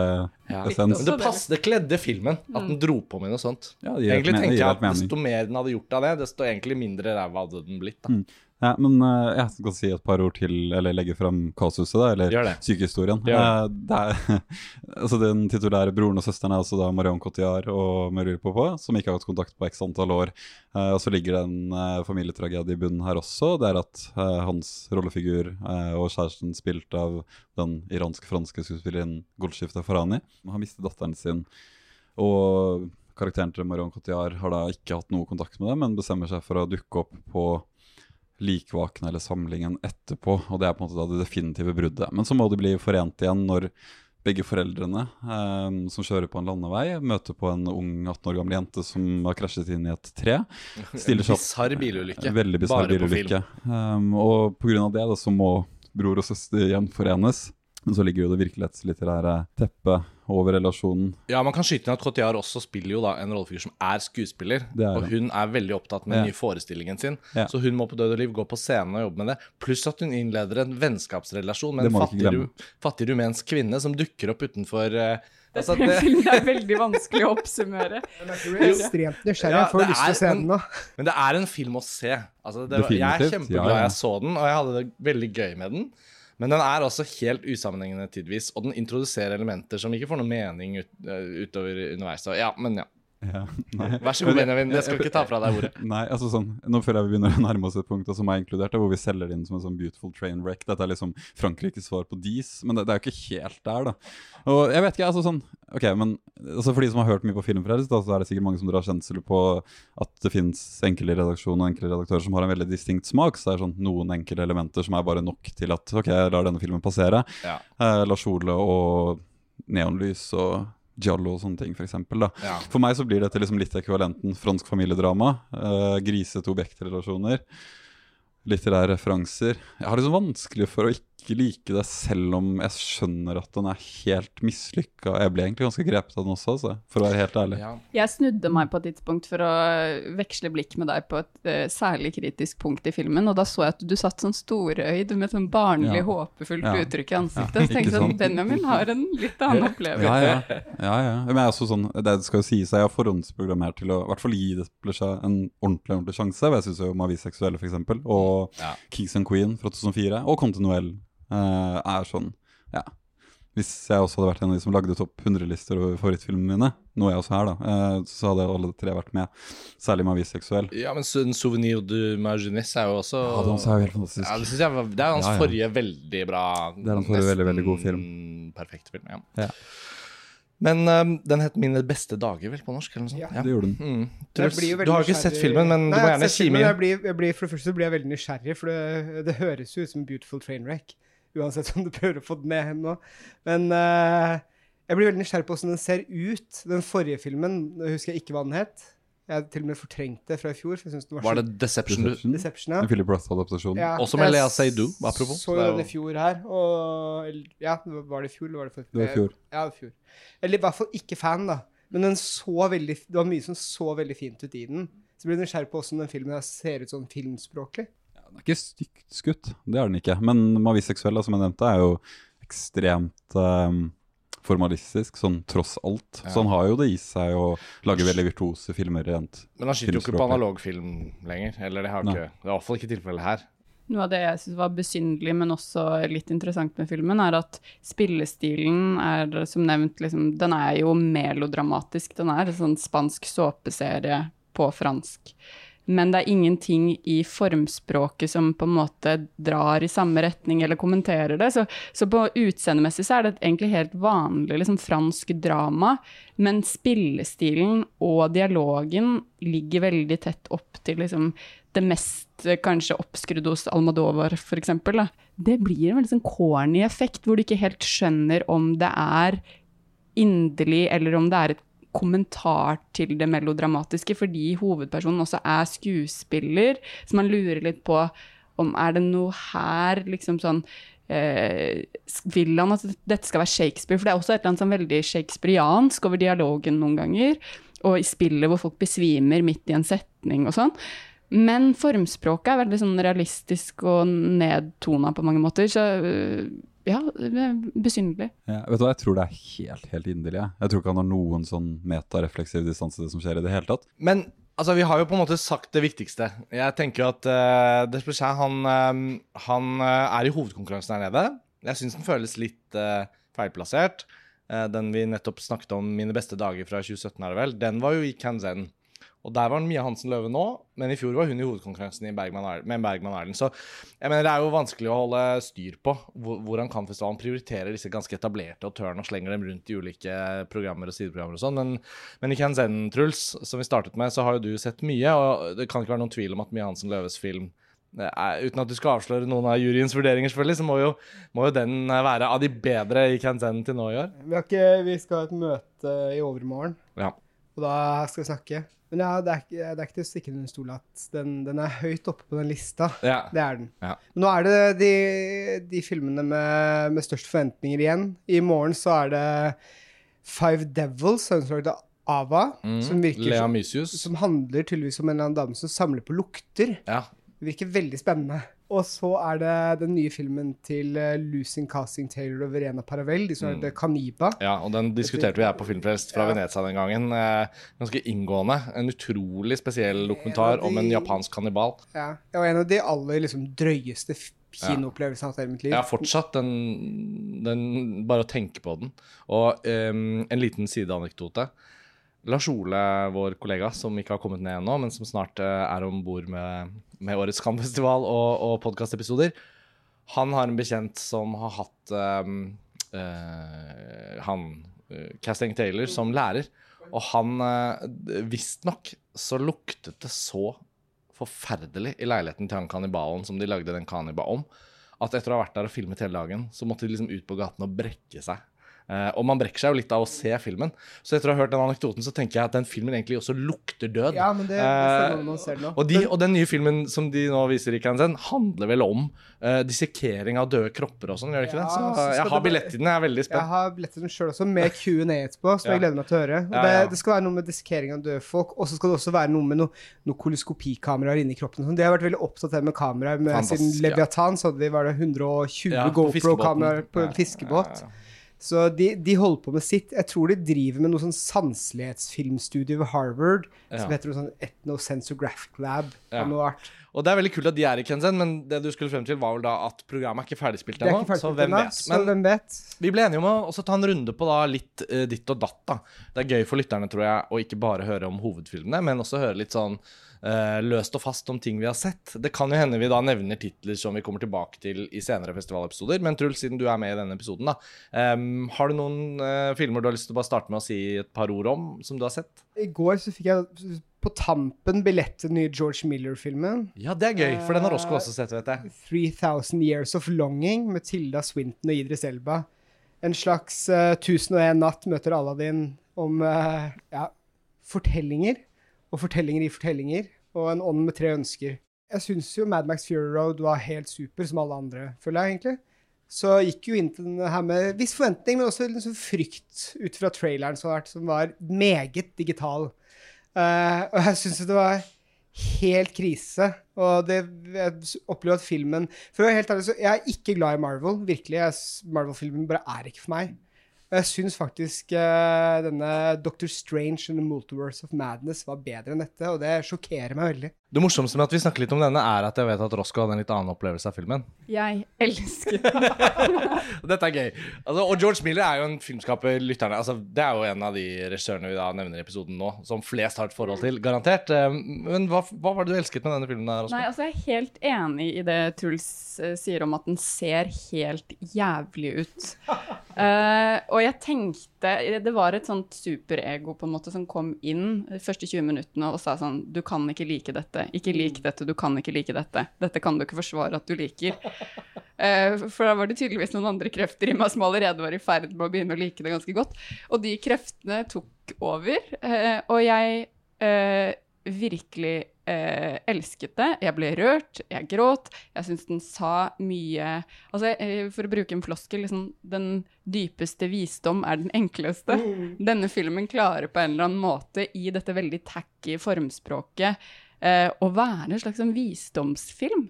Ja. essens. Det passet, det kledde filmen at den dro på med noe sånt. Ja, egentlig tenker jeg at desto mer den hadde gjort av det, desto egentlig mindre ræva hadde den blitt. da. Ja, men uh, jeg skal si et par ord til, eller legge fram kasuset, da, eller Gjør det. sykehistorien. Gjør Eh, det er, altså Den titulære broren og søsteren er også da Marion Cotillard og Merur Popo, som ikke har hatt kontakt på x antall år. Eh, og så ligger det en eh, familietragedie i bunnen her også. Det er at eh, hans rollefigur eh, og kjæresten, spilt av den iransk-franske skuespilleren Golshifte Farani, har mistet datteren sin. Og karakteren til Marion Cotillard har da ikke hatt noe kontakt med dem, men bestemmer seg for å dukke opp på Likvakene eller samlingen etterpå, og det er på en måte da det definitive bruddet. Men så må de bli forent igjen når begge foreldrene eh, som kjører på en landevei, møter på en ung 18 år gammel jente som har krasjet inn i et tre. Stiller seg Bisarr bilulykke. Veldig bisarr Bare på bilulykke. Um, og pga. det da, så må bror og søster gjenforenes. Men så ligger jo det virkelighetslitterære teppet over relasjonen. Ja, Man kan skyte inn at Cotillard også spiller jo da en rollefigur som er skuespiller. Det er og hun er veldig opptatt med Ja. den nye forestillingen sin. Ja. Så hun må på død og liv gå på scenen og jobbe med det. Pluss at hun innleder en vennskapsrelasjon med en fattig, ru fattig rumensk kvinne som dukker opp utenfor eh, altså, det, filmen er veldig vanskelig å oppsummere. Jeg er ekstremt nysgjerrig. Ja, Jeg får ja, lyst til å se en- den nå. Men det er en film å se. Altså, det, var- jeg er kjempeglad ja, ja. jeg så den, og jeg hadde det veldig gøy med den. Men den er også helt usammenhengende tidvis, og den introduserer elementer som ikke får noe mening ut, eh, utover underveis. Ja, men ja. Ja. Vær så god, Benjamin. Jeg skal ikke ta fra deg ordet. Nei, altså sånn, Nå føler jeg vi begynner å nærme oss et punkt som er inkludert, hvor vi selger det inn som en sånn beautiful train wreck. Dette er liksom Frankrikes svar på Dis, men det, det er jo ikke helt der, da. Og jeg vet ikke, altså sånn Ok, men altså for de som har hørt mye på Filmfrelst, da, så er det sikkert mange som drar kjensel på at det fins enkle redaksjoner og enkle redaktører som har en veldig distinkt smak. Så det er sånn noen enkle elementer som er bare nok til at ok, jeg lar denne filmen passere. Ja. Eh, Lars Ole og neonlys og Giallo og sånne ting, for eksempel. Ja. For meg så blir dette liksom litt ekvivalenten fransk familiedrama. Uh, grisete objektrelasjoner. Litterære referanser. Jeg har liksom vanskelig for å ikke like det, selv om jeg skjønner at den er helt mislykka. Jeg ble egentlig ganske grepet av den også, altså, for å være helt ærlig. Ja. Jeg snudde meg på et tidspunkt for å veksle blikk med deg på et uh, særlig kritisk punkt i filmen, og da så jeg at du satt sånn storøyd med sånn barnlig, Ja. håpefullt Ja. uttrykk i ansiktet. Ja, så tenkte jeg ikke sånn. Benjamin har en litt annen opplevelse. Ja, ja. ja, ja. Men jeg er også sånn, det skal jo sies jeg har forhåndsprogrammert til å i hvert fall gi det en ordentlig ordentlig sjanse. Jeg syns jo Mavis Seksuelle, eksempel, og Ja. Kings and Queen fra 2004, og Continuell eh, er sånn, ja. Hvis jeg også hadde vært en av de som lagde topp 100-lister over favorittfilmene mine, noe jeg også er, da, uh, så hadde alle tre vært med. Særlig med aviseksuell Ja, men Souvenir du Marginesse' er jo også Ja, den er jo helt fantastisk. Ja, det, synes jeg, var- det er hans Ja, ja. forrige veldig bra Det er hans forrige veldig, veldig god film. Perfekt film, ja. Ja. Men um, den het 'Mine beste dager', vel, på norsk? eller noe sånt? Ja. Det gjorde den. Mm. Truls, du har jo ikke sett filmen, men Nei, du må gjerne kime inn. Jeg blir, jeg blir, for det første blir jeg veldig nysgjerrig, for det, det høres jo ut som beautiful train wreck. Uansett om du prøver å få den med nå. Men uh, jeg blir veldig nysgjerrig på hvordan den ser ut. Den forrige filmen, jeg husker jeg ikke hva den het. Jeg til og med fortrengt det fra i fjor. for jeg den var, Var det Deception? Deception. Deception, ja. Philip Roth-adaptasjon. Ja, Også med Lea Seydoux, apropos. Så Det er den i fjor her, og Ja, var det i fjor, eller var det for Det var i fjor. Ja, i fjor. Eller i hvert fall ikke fan, da. Men den så veldig Det var mye som så veldig fint ut i den. Så blir jeg nysgjerrig på hvordan den filmen ser ut sånn filmspråklig. Den er ikke stygt skutt, det er den ikke. Men Maviseksuell, som jeg nevnte, er jo ekstremt um, formalistisk, sånn tross alt. Ja. Så han har jo det i seg å lage veldig virtuose filmer rent. Men han skyter jo ikke på analogfilm lenger. Eller det, har Nei. ikke, det er i hvert fall ikke tilfellet her. Noe av det jeg syns var besynderlig, men også litt interessant med filmen, er at spillestilen er som nevnt liksom, Den er jo melodramatisk. Den er en sånn spansk såpeserie på fransk. Men det er ingenting i formspråket som på en måte drar i samme retning eller kommenterer det. Så, så på utseendemessig så er det egentlig helt vanlig liksom, fransk drama, men spillestilen og dialogen ligger veldig tett opp til liksom, det mest eh, kanskje oppskrudde hos Almodovar, for eksempel. Det blir en veldig sånn corny effekt, hvor du ikke helt skjønner om det er inderlig, eller om det er et kommentar til det melodramatiske, fordi hovedpersonen også er skuespiller, så man lurer litt på om er det noe her liksom sånn eh, Vil han at dette skal være Shakespeare? For det er også et eller annet sånn veldig shakespeariansk over dialogen noen ganger, og i spillet hvor folk besvimer midt i en setning og sånn. Men formspråket er veldig sånn realistisk og nedtona på mange måter, så øh, ja, er besynderlig. Ja, vet du hva, Jeg tror det er helt helt inderlig. Jeg. jeg tror ikke han har noen sånn metarefleksiv distanse til det som skjer i det hele tatt. Men altså, vi har jo på en måte sagt det viktigste. Jeg tenker jo at uh, Desplechin, han, uh, han uh, er i hovedkonkurransen her nede. Jeg syns den føles litt uh, feilplassert. Den vi nettopp snakket om, 'Mine beste dager' fra 2017, er det vel, den var jo i Kanzen. Og der var Mia Hansen Løve nå, men i fjor var hun i hovedkonkurransen i Bergman, med Bergman Erlend. Så jeg mener det er jo vanskelig å holde styr på hvor- hvordan Cannes-festivalen prioriterer disse ganske etablerte autørene og slenger dem rundt i ulike programmer og sideprogrammer og sånn. Men, men i Kanzen, Truls, som vi startet med, så har jo du sett mye, og det kan ikke være noen tvil om at Mia Hansen Løves film er, uten at du skal avsløre noen av juryens vurderinger, selvfølgelig, så må jo, må jo den eh, være av de bedre i Kanzen til nå i år. Vi, har ikke, vi skal ha et møte i overmorgen, Ja. Og da skal vi snakke. Men ja, det er ikke, det er ikke til å stikke under stol at den, den er høyt oppe på den lista. ja. Det er den. Ja. Men nå er det de, de filmene med, med størst forventninger igjen. I morgen så er det Five Devils, sammenslaget av Ava, Mm. som virker Lea som, Mysius. som handler tydeligvis om en eller annen dame som samler på lukter. Ja. Det virker veldig spennende. Og så er det den nye filmen til uh, Losing Casting Taylor og Verena Paravel, de som Mm. heter Caniba. Ja, og den diskuterte vi her på Filmfrelst fra Ja. Venezia den gangen. Eh, ganske inngående. En utrolig spesiell dokumentar En de, om en japansk kannibal. Ja, og en av de aller liksom, drøyeste kinoopplevelsene jeg har hatt i mitt liv. Ja, fortsatt. Den, den Bare å tenke på den. Og um, en liten sideanekdote. Lars Ole, vår kollega, som ikke har kommet ned ennå, men som snart eh, er om bord med, med årets Cannes-festival og, og podkastepisoder, han har en bekjent som har hatt um, uh, han uh, Casting Taylor som lærer. Og han uh, Visstnok så luktet det så forferdelig i leiligheten til han kannibalen som de lagde den Kaniba om, at etter å ha vært der og filmet hele dagen, så måtte de liksom ut på gaten og brekke seg. Eh, og man brekker seg jo litt av å se filmen. Så etter å ha hørt den anekdoten, så tenker jeg at den filmen egentlig også lukter død. Ja, men det, det ser nå. Og, de, og den nye filmen som de nå viser i Kansen, handler vel om uh, dissekering av døde kropper og sånn, gjør det ikke Ja, det? så Så jeg har billett til den, jeg er veldig Jeg har billett til den sjøl også, med Q&A etterpå, som Ja. jeg gleder meg til å høre. Ja, det, det skal være noe med dissekering av døde folk, og så skal det også være noe med noen noe koloskopikameraer inni kroppen. sånn. De har vært veldig opptatt av med kameraer. Med, siden. Leviathan så hadde de var det 120 Ja, GoPro-kameraer på en fiskebåt. Så de, de holder på med sitt. Jeg tror de driver med noe sånn sanselighetsfilmstudio ved Harvard Ja. som heter noe sånn Ethnosensorgraphic Lab. Ja. Og det er veldig kult at de er i Kenzen, men det du skulle frem til, var vel da at programmet er ikke ferdigspilt er ennå. Så hvem vet. så hvem vet? vi ble enige om å også ta en runde på da litt uh, ditt og datt. da. Det er gøy for lytterne, tror jeg, å ikke bare høre om hovedfilmene, men også høre litt sånn uh, løst og fast om ting vi har sett. Det kan jo hende vi da nevner titler som vi kommer tilbake til i senere festivalepisoder. Men Truls, siden du er med i denne episoden, da. um, har du noen uh, filmer du har lyst til å bare starte med å si et par ord om, som du har sett? I går så fikk jeg på tampen billett til den nye George Miller-filmen. Ja, det er gøy, for den har Roscoe også sett, vet jeg. 3000 Years of Longing med Tilda Swinton og Idris Elba. En slags uh, 1001 natt møter Aladdin om uh, ja, fortellinger. Og fortellinger i fortellinger. Og en ånd med tre ønsker. Jeg syns jo Mad Max Fury Road var helt super, som alle andre, føler jeg egentlig. Så gikk jo inn til den her med viss forventning, men også liksom frykt ut fra traileren som, vært, som var meget digital. Eh, og jeg syns det var helt krise. Og det, jeg opplever at filmen For å være helt ærlig, så jeg er ikke glad i Marvel. Virkelig. Marvel-filmen bare er ikke for meg. Og jeg syns faktisk uh, denne Doctor Strange and the Multiverse of Madness var bedre enn dette, og det sjokkerer meg veldig. Det morsomste med at vi snakker litt om denne, er at jeg vet at Roscoe hadde en litt annen opplevelse av filmen. Jeg elsker den. Dette er gøy. Altså, og George Miller er jo en filmskaper lytterne altså, Det er jo en av de regissørene vi da nevner i episoden nå, som flest har et forhold til, garantert. Eh, Men hva, hva var det du elsket med denne filmen? der? Nei, altså Jeg er helt enig i det Truls eh, sier om at den ser helt jævlig ut. uh, og jeg tenkte Det var et sånt superego på en måte som kom inn de første 20 minuttene og sa sånn Du kan ikke like dette. Ikke lik dette. Du kan ikke like dette. Dette kan du ikke forsvare at du liker. Eh, for da var det tydeligvis noen andre krefter i meg som allerede var i ferd med å begynne å like det ganske godt. Og de kreftene tok over. eh, og jeg eh, virkelig eh, elsket det. Jeg ble rørt, jeg gråt. Jeg syns den sa mye Altså, eh, for å bruke en floskel, liksom Den dypeste visdom er den enkleste. Denne filmen klarer på en eller annen måte i dette veldig tacky formspråket eh, å være en slags en visdomsfilm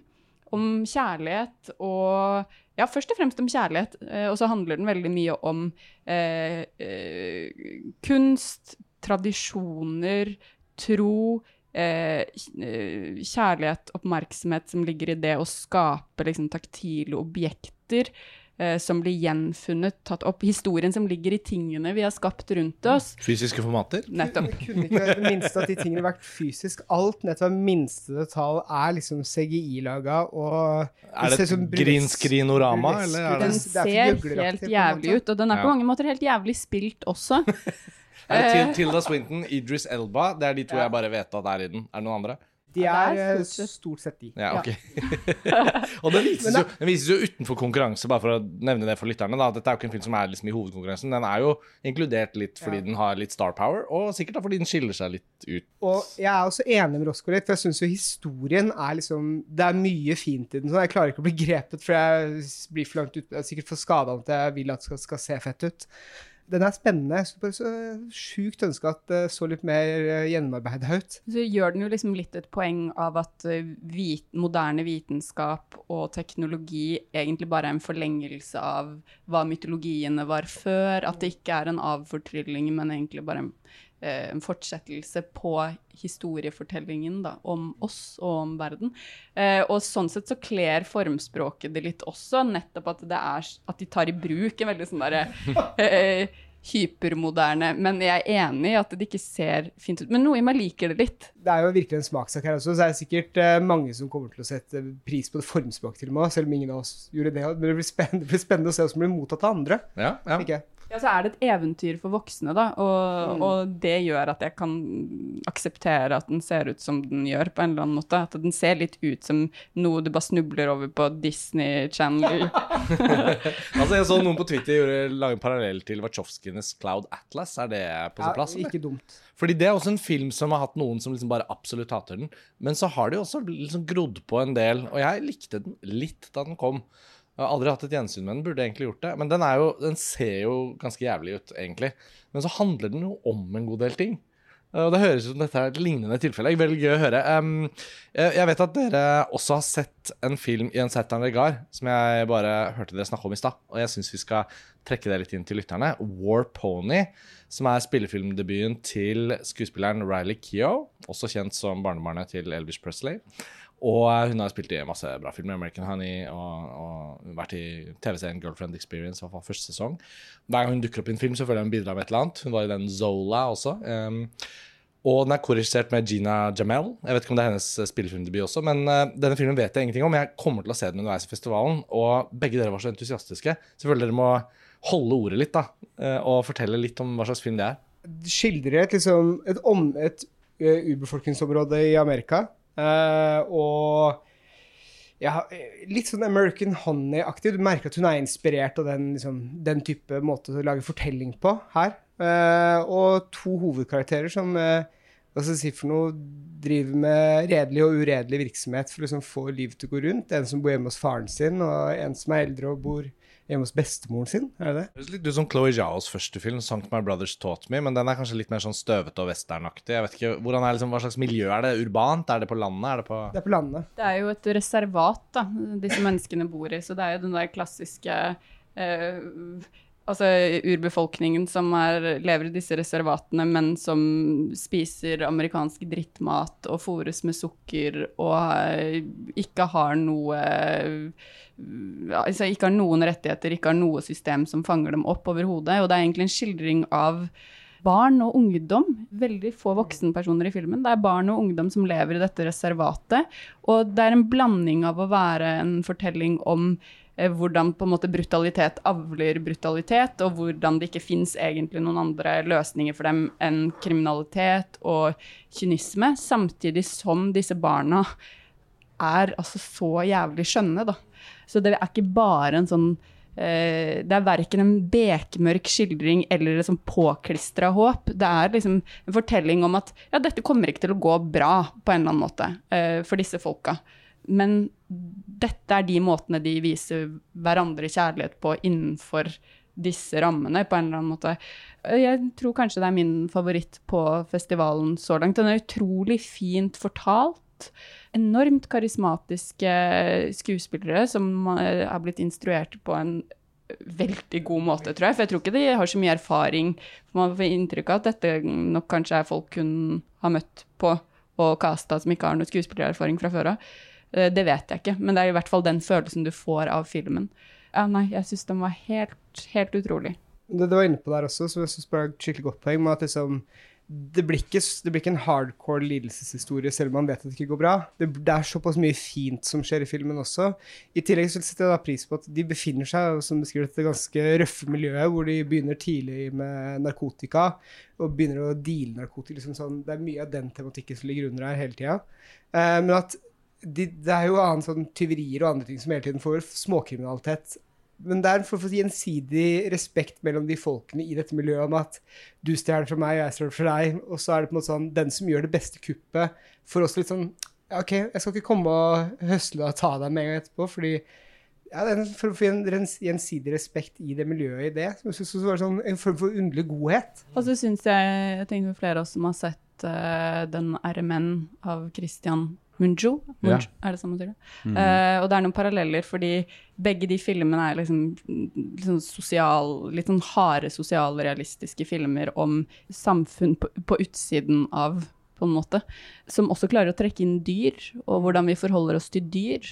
om kjærlighet og Ja, først og fremst om kjærlighet, eh, og så handler den veldig mye om eh, eh, kunst, tradisjoner, tro, kjærlighet, oppmerksomhet som ligger i det å skape liksom, taktile objekter eh, som blir gjenfunnet, tatt opp. Historien som ligger i tingene vi har skapt rundt oss. Fysiske formater? Nettopp. Det kunne ikke være det minste at de tingene vært fysisk. Alt nettopp hver minste detalj er liksom CGI-laga og Er det et green screen-orama, eller er det Den Det er ser helt jævlig ut, og den er på Ja. mange måter helt jævlig spilt også. Er det Tilda Swinton, Idris Elba? Det er de to jeg bare vet at er i den. Er det noen andre? De er er eh, stort sett- stort sett de. Ja, ok. og den vises, jo, den vises jo utenfor konkurranse, bare for å nevne det for lytterne. da. Dette er jo ikke en film som er liksom i hovedkonkurransen. Den er jo inkludert litt fordi Ja. den har litt star power, og sikkert da fordi den skiller seg litt ut. Og jeg er også enig med Roscoe litt, for jeg syns jo historien er liksom Det er mye fint i den. sånn. Jeg klarer ikke å bli grepet, for jeg blir for langt ut Jeg er sikkert for skada at jeg vil at det skal, skal se fett ut. Den er spennende. Jeg skulle bare så sjukt ønske at det så litt mer eh, gjennomarbeida ut. Så gjør den jo liksom litt et poeng av at eh, vit, moderne vitenskap og teknologi egentlig bare er en forlengelse av hva mytologiene var før. At det ikke er en avfortrylling, men egentlig bare en, en fortsettelse på historiefortellingen da, om oss og om verden. Eh, og sånn sett så kler formspråket det litt også, nettopp at, det er, at de tar i bruk en veldig sånn derre eh, hypermoderne Men jeg er enig i at det ikke ser fint ut. Men noe i meg liker det litt. Det er jo virkelig en smakssak her også, så er det sikkert eh, mange som kommer til å sette pris på det formspråket til og med, selv om ingen av oss gjorde det. Men det blir spennende, det blir spennende å se hvordan det blir mottatt av andre. Ja, ja. jeg. Ja, så er det et eventyr for voksne, da, og, og det gjør at jeg kan akseptere at den ser ut som den gjør, på en eller annen måte. At den ser litt ut som noe du bare snubler over på Disney Channel. Altså, Jeg så noen på Twitter lage en parallell til Wachowskienes Cloud Atlas. Er det på sin plass? Ja, ikke dumt. Fordi det er også en film som har hatt noen som liksom bare absolutt hater den. Men så har det jo også liksom grodd på en del, og jeg likte den litt da den kom. Jeg har aldri hatt et gjensyn med den, burde egentlig gjort det. Men den, jo, den ser jo ganske jævlig ut, egentlig. Men så handler den jo om en god del ting. Og det høres ut som dette er et lignende tilfelle. Jeg er å høre. Um, jeg vet at dere også har sett en film i en certain regard, som jeg bare hørte dere snakke om i stad. Og jeg syns vi skal trekke det litt inn til lytterne. War Pony, som er spillefilmdebuten til skuespilleren Riley Keough, også kjent som barnebarnet til Elvis Presley. Og eh, hun har spilt i masse bra filmer, American Honey, og, og vært i TV-serien Girlfriend Experience, i første sesong. Hver gang hun dukker opp i en film, så føler jeg hun bidrar med et eller annet. Hun var i den Zola også. Um, og den er korrigert med Gina Jamel. Jeg vet ikke om det er hennes eh, spillefilmdebut også, men uh, denne filmen vet jeg ingenting om. Jeg kommer til å se den underveis i festivalen, og begge dere var så entusiastiske. Selvfølgelig dere må holde ordet litt, da, uh, og fortelle litt om hva slags film det er. Skildrer liksom, et, om, et uh, urbefolkningsområde i Amerika, og ja, litt sånn American Honey-aktig. Du merker at hun er inspirert av den, liksom, den type måte å lage fortelling på her. og to hovedkarakterer som hva skal jeg si for noe, driver med redelig og uredelig virksomhet for å liksom få livet til å gå rundt. En som bor hjemme hos faren sin, og en som er eldre og bor hjemme hos bestemoren sin. er det det? Høres litt ut som Chloé Zhaos første film, 'Sankt My Brothers Taught Me', men den er kanskje litt mer sånn støvete og westernaktig. Jeg vet ikke, hvordan er liksom, Hva slags miljø er det? Urbant? Er det på landet? Er det på Det er på landet. Det er jo et reservat da, disse menneskene bor i, så det er jo den der klassiske eh, altså urbefolkningen som er, lever i disse reservatene, men som spiser amerikansk drittmat og fôres med sukker og uh, ikke har noe uh, altså ikke har noen rettigheter, ikke har noe system som fanger dem opp overhodet. Og det er egentlig en skildring av barn og ungdom. Veldig få voksenpersoner i filmen. Det er barn og ungdom som lever i dette reservatet. Og det er en blanding av å være en fortelling om Eh, hvordan på en måte brutalitet avler brutalitet, og hvordan det ikke fins egentlig noen andre løsninger for dem enn kriminalitet og kynisme, samtidig som disse barna er altså så jævlig skjønne, da. Så det er ikke bare en sånn eh, det er verken en bekmørk skildring eller et sånn påklistra håp. Det er liksom en fortelling om at ja, dette kommer ikke til å gå bra på en eller annen måte eh, for disse folka. Men dette er de måtene de viser hverandre kjærlighet på innenfor disse rammene, på en eller annen måte. Jeg tror kanskje det er min favoritt på festivalen så langt. Den er utrolig fint fortalt. Enormt karismatiske skuespillere som er blitt instruert på en veldig god måte, tror jeg. For jeg tror ikke de har så mye erfaring. Man får inntrykk av at dette nok kanskje er folk hun har møtt på og casta som ikke har noe skuespillererfaring fra før av. Eh, det vet jeg ikke, men det er i hvert fall den følelsen du får av filmen. Ja, nei, jeg syns den var helt, helt utrolig. Det du var inne på der også, som jeg syns var et skikkelig godt poeng, med at liksom, det, blir ikke, det blir ikke en hardcore lidelseshistorie selv om man vet at det ikke går bra. Det, det, er såpass mye fint som skjer i filmen også. I tillegg så setter jeg da pris på at de befinner seg som beskriver dette ganske røffe miljøet, hvor de begynner tidlig med narkotika og begynner å deale narkotika. Liksom sånn, det er mye av den tematikken som ligger under her hele tida. Eh, de, det er jo annet sånn tyverier og andre ting som hele tiden får småkriminalitet. Men det er for å få gjensidig respekt mellom de folkene i dette miljøet om at du stjeler fra meg, og jeg stjeler fra deg. Og så er det på en måte sånn den som gjør det beste kuppet, får også litt sånn OK, jeg skal ikke komme og høsle og ta deg med en gang etterpå, fordi ja, det er for å få en gjensidig respekt i det miljøet i det. Som jeg synes var sånn en form for underlig godhet. Og så syns jeg Jeg tenker flere av oss som har sett uh, den RMN av Christian Munjo, ja. er det samme man? Mm. Uh, og det er noen paralleller, fordi begge de filmene er liksom, liksom sosial, litt sånn harde sosialrealistiske filmer om samfunn på, på, utsiden av, på en måte. Som også klarer å trekke inn dyr, og hvordan vi forholder oss til dyr.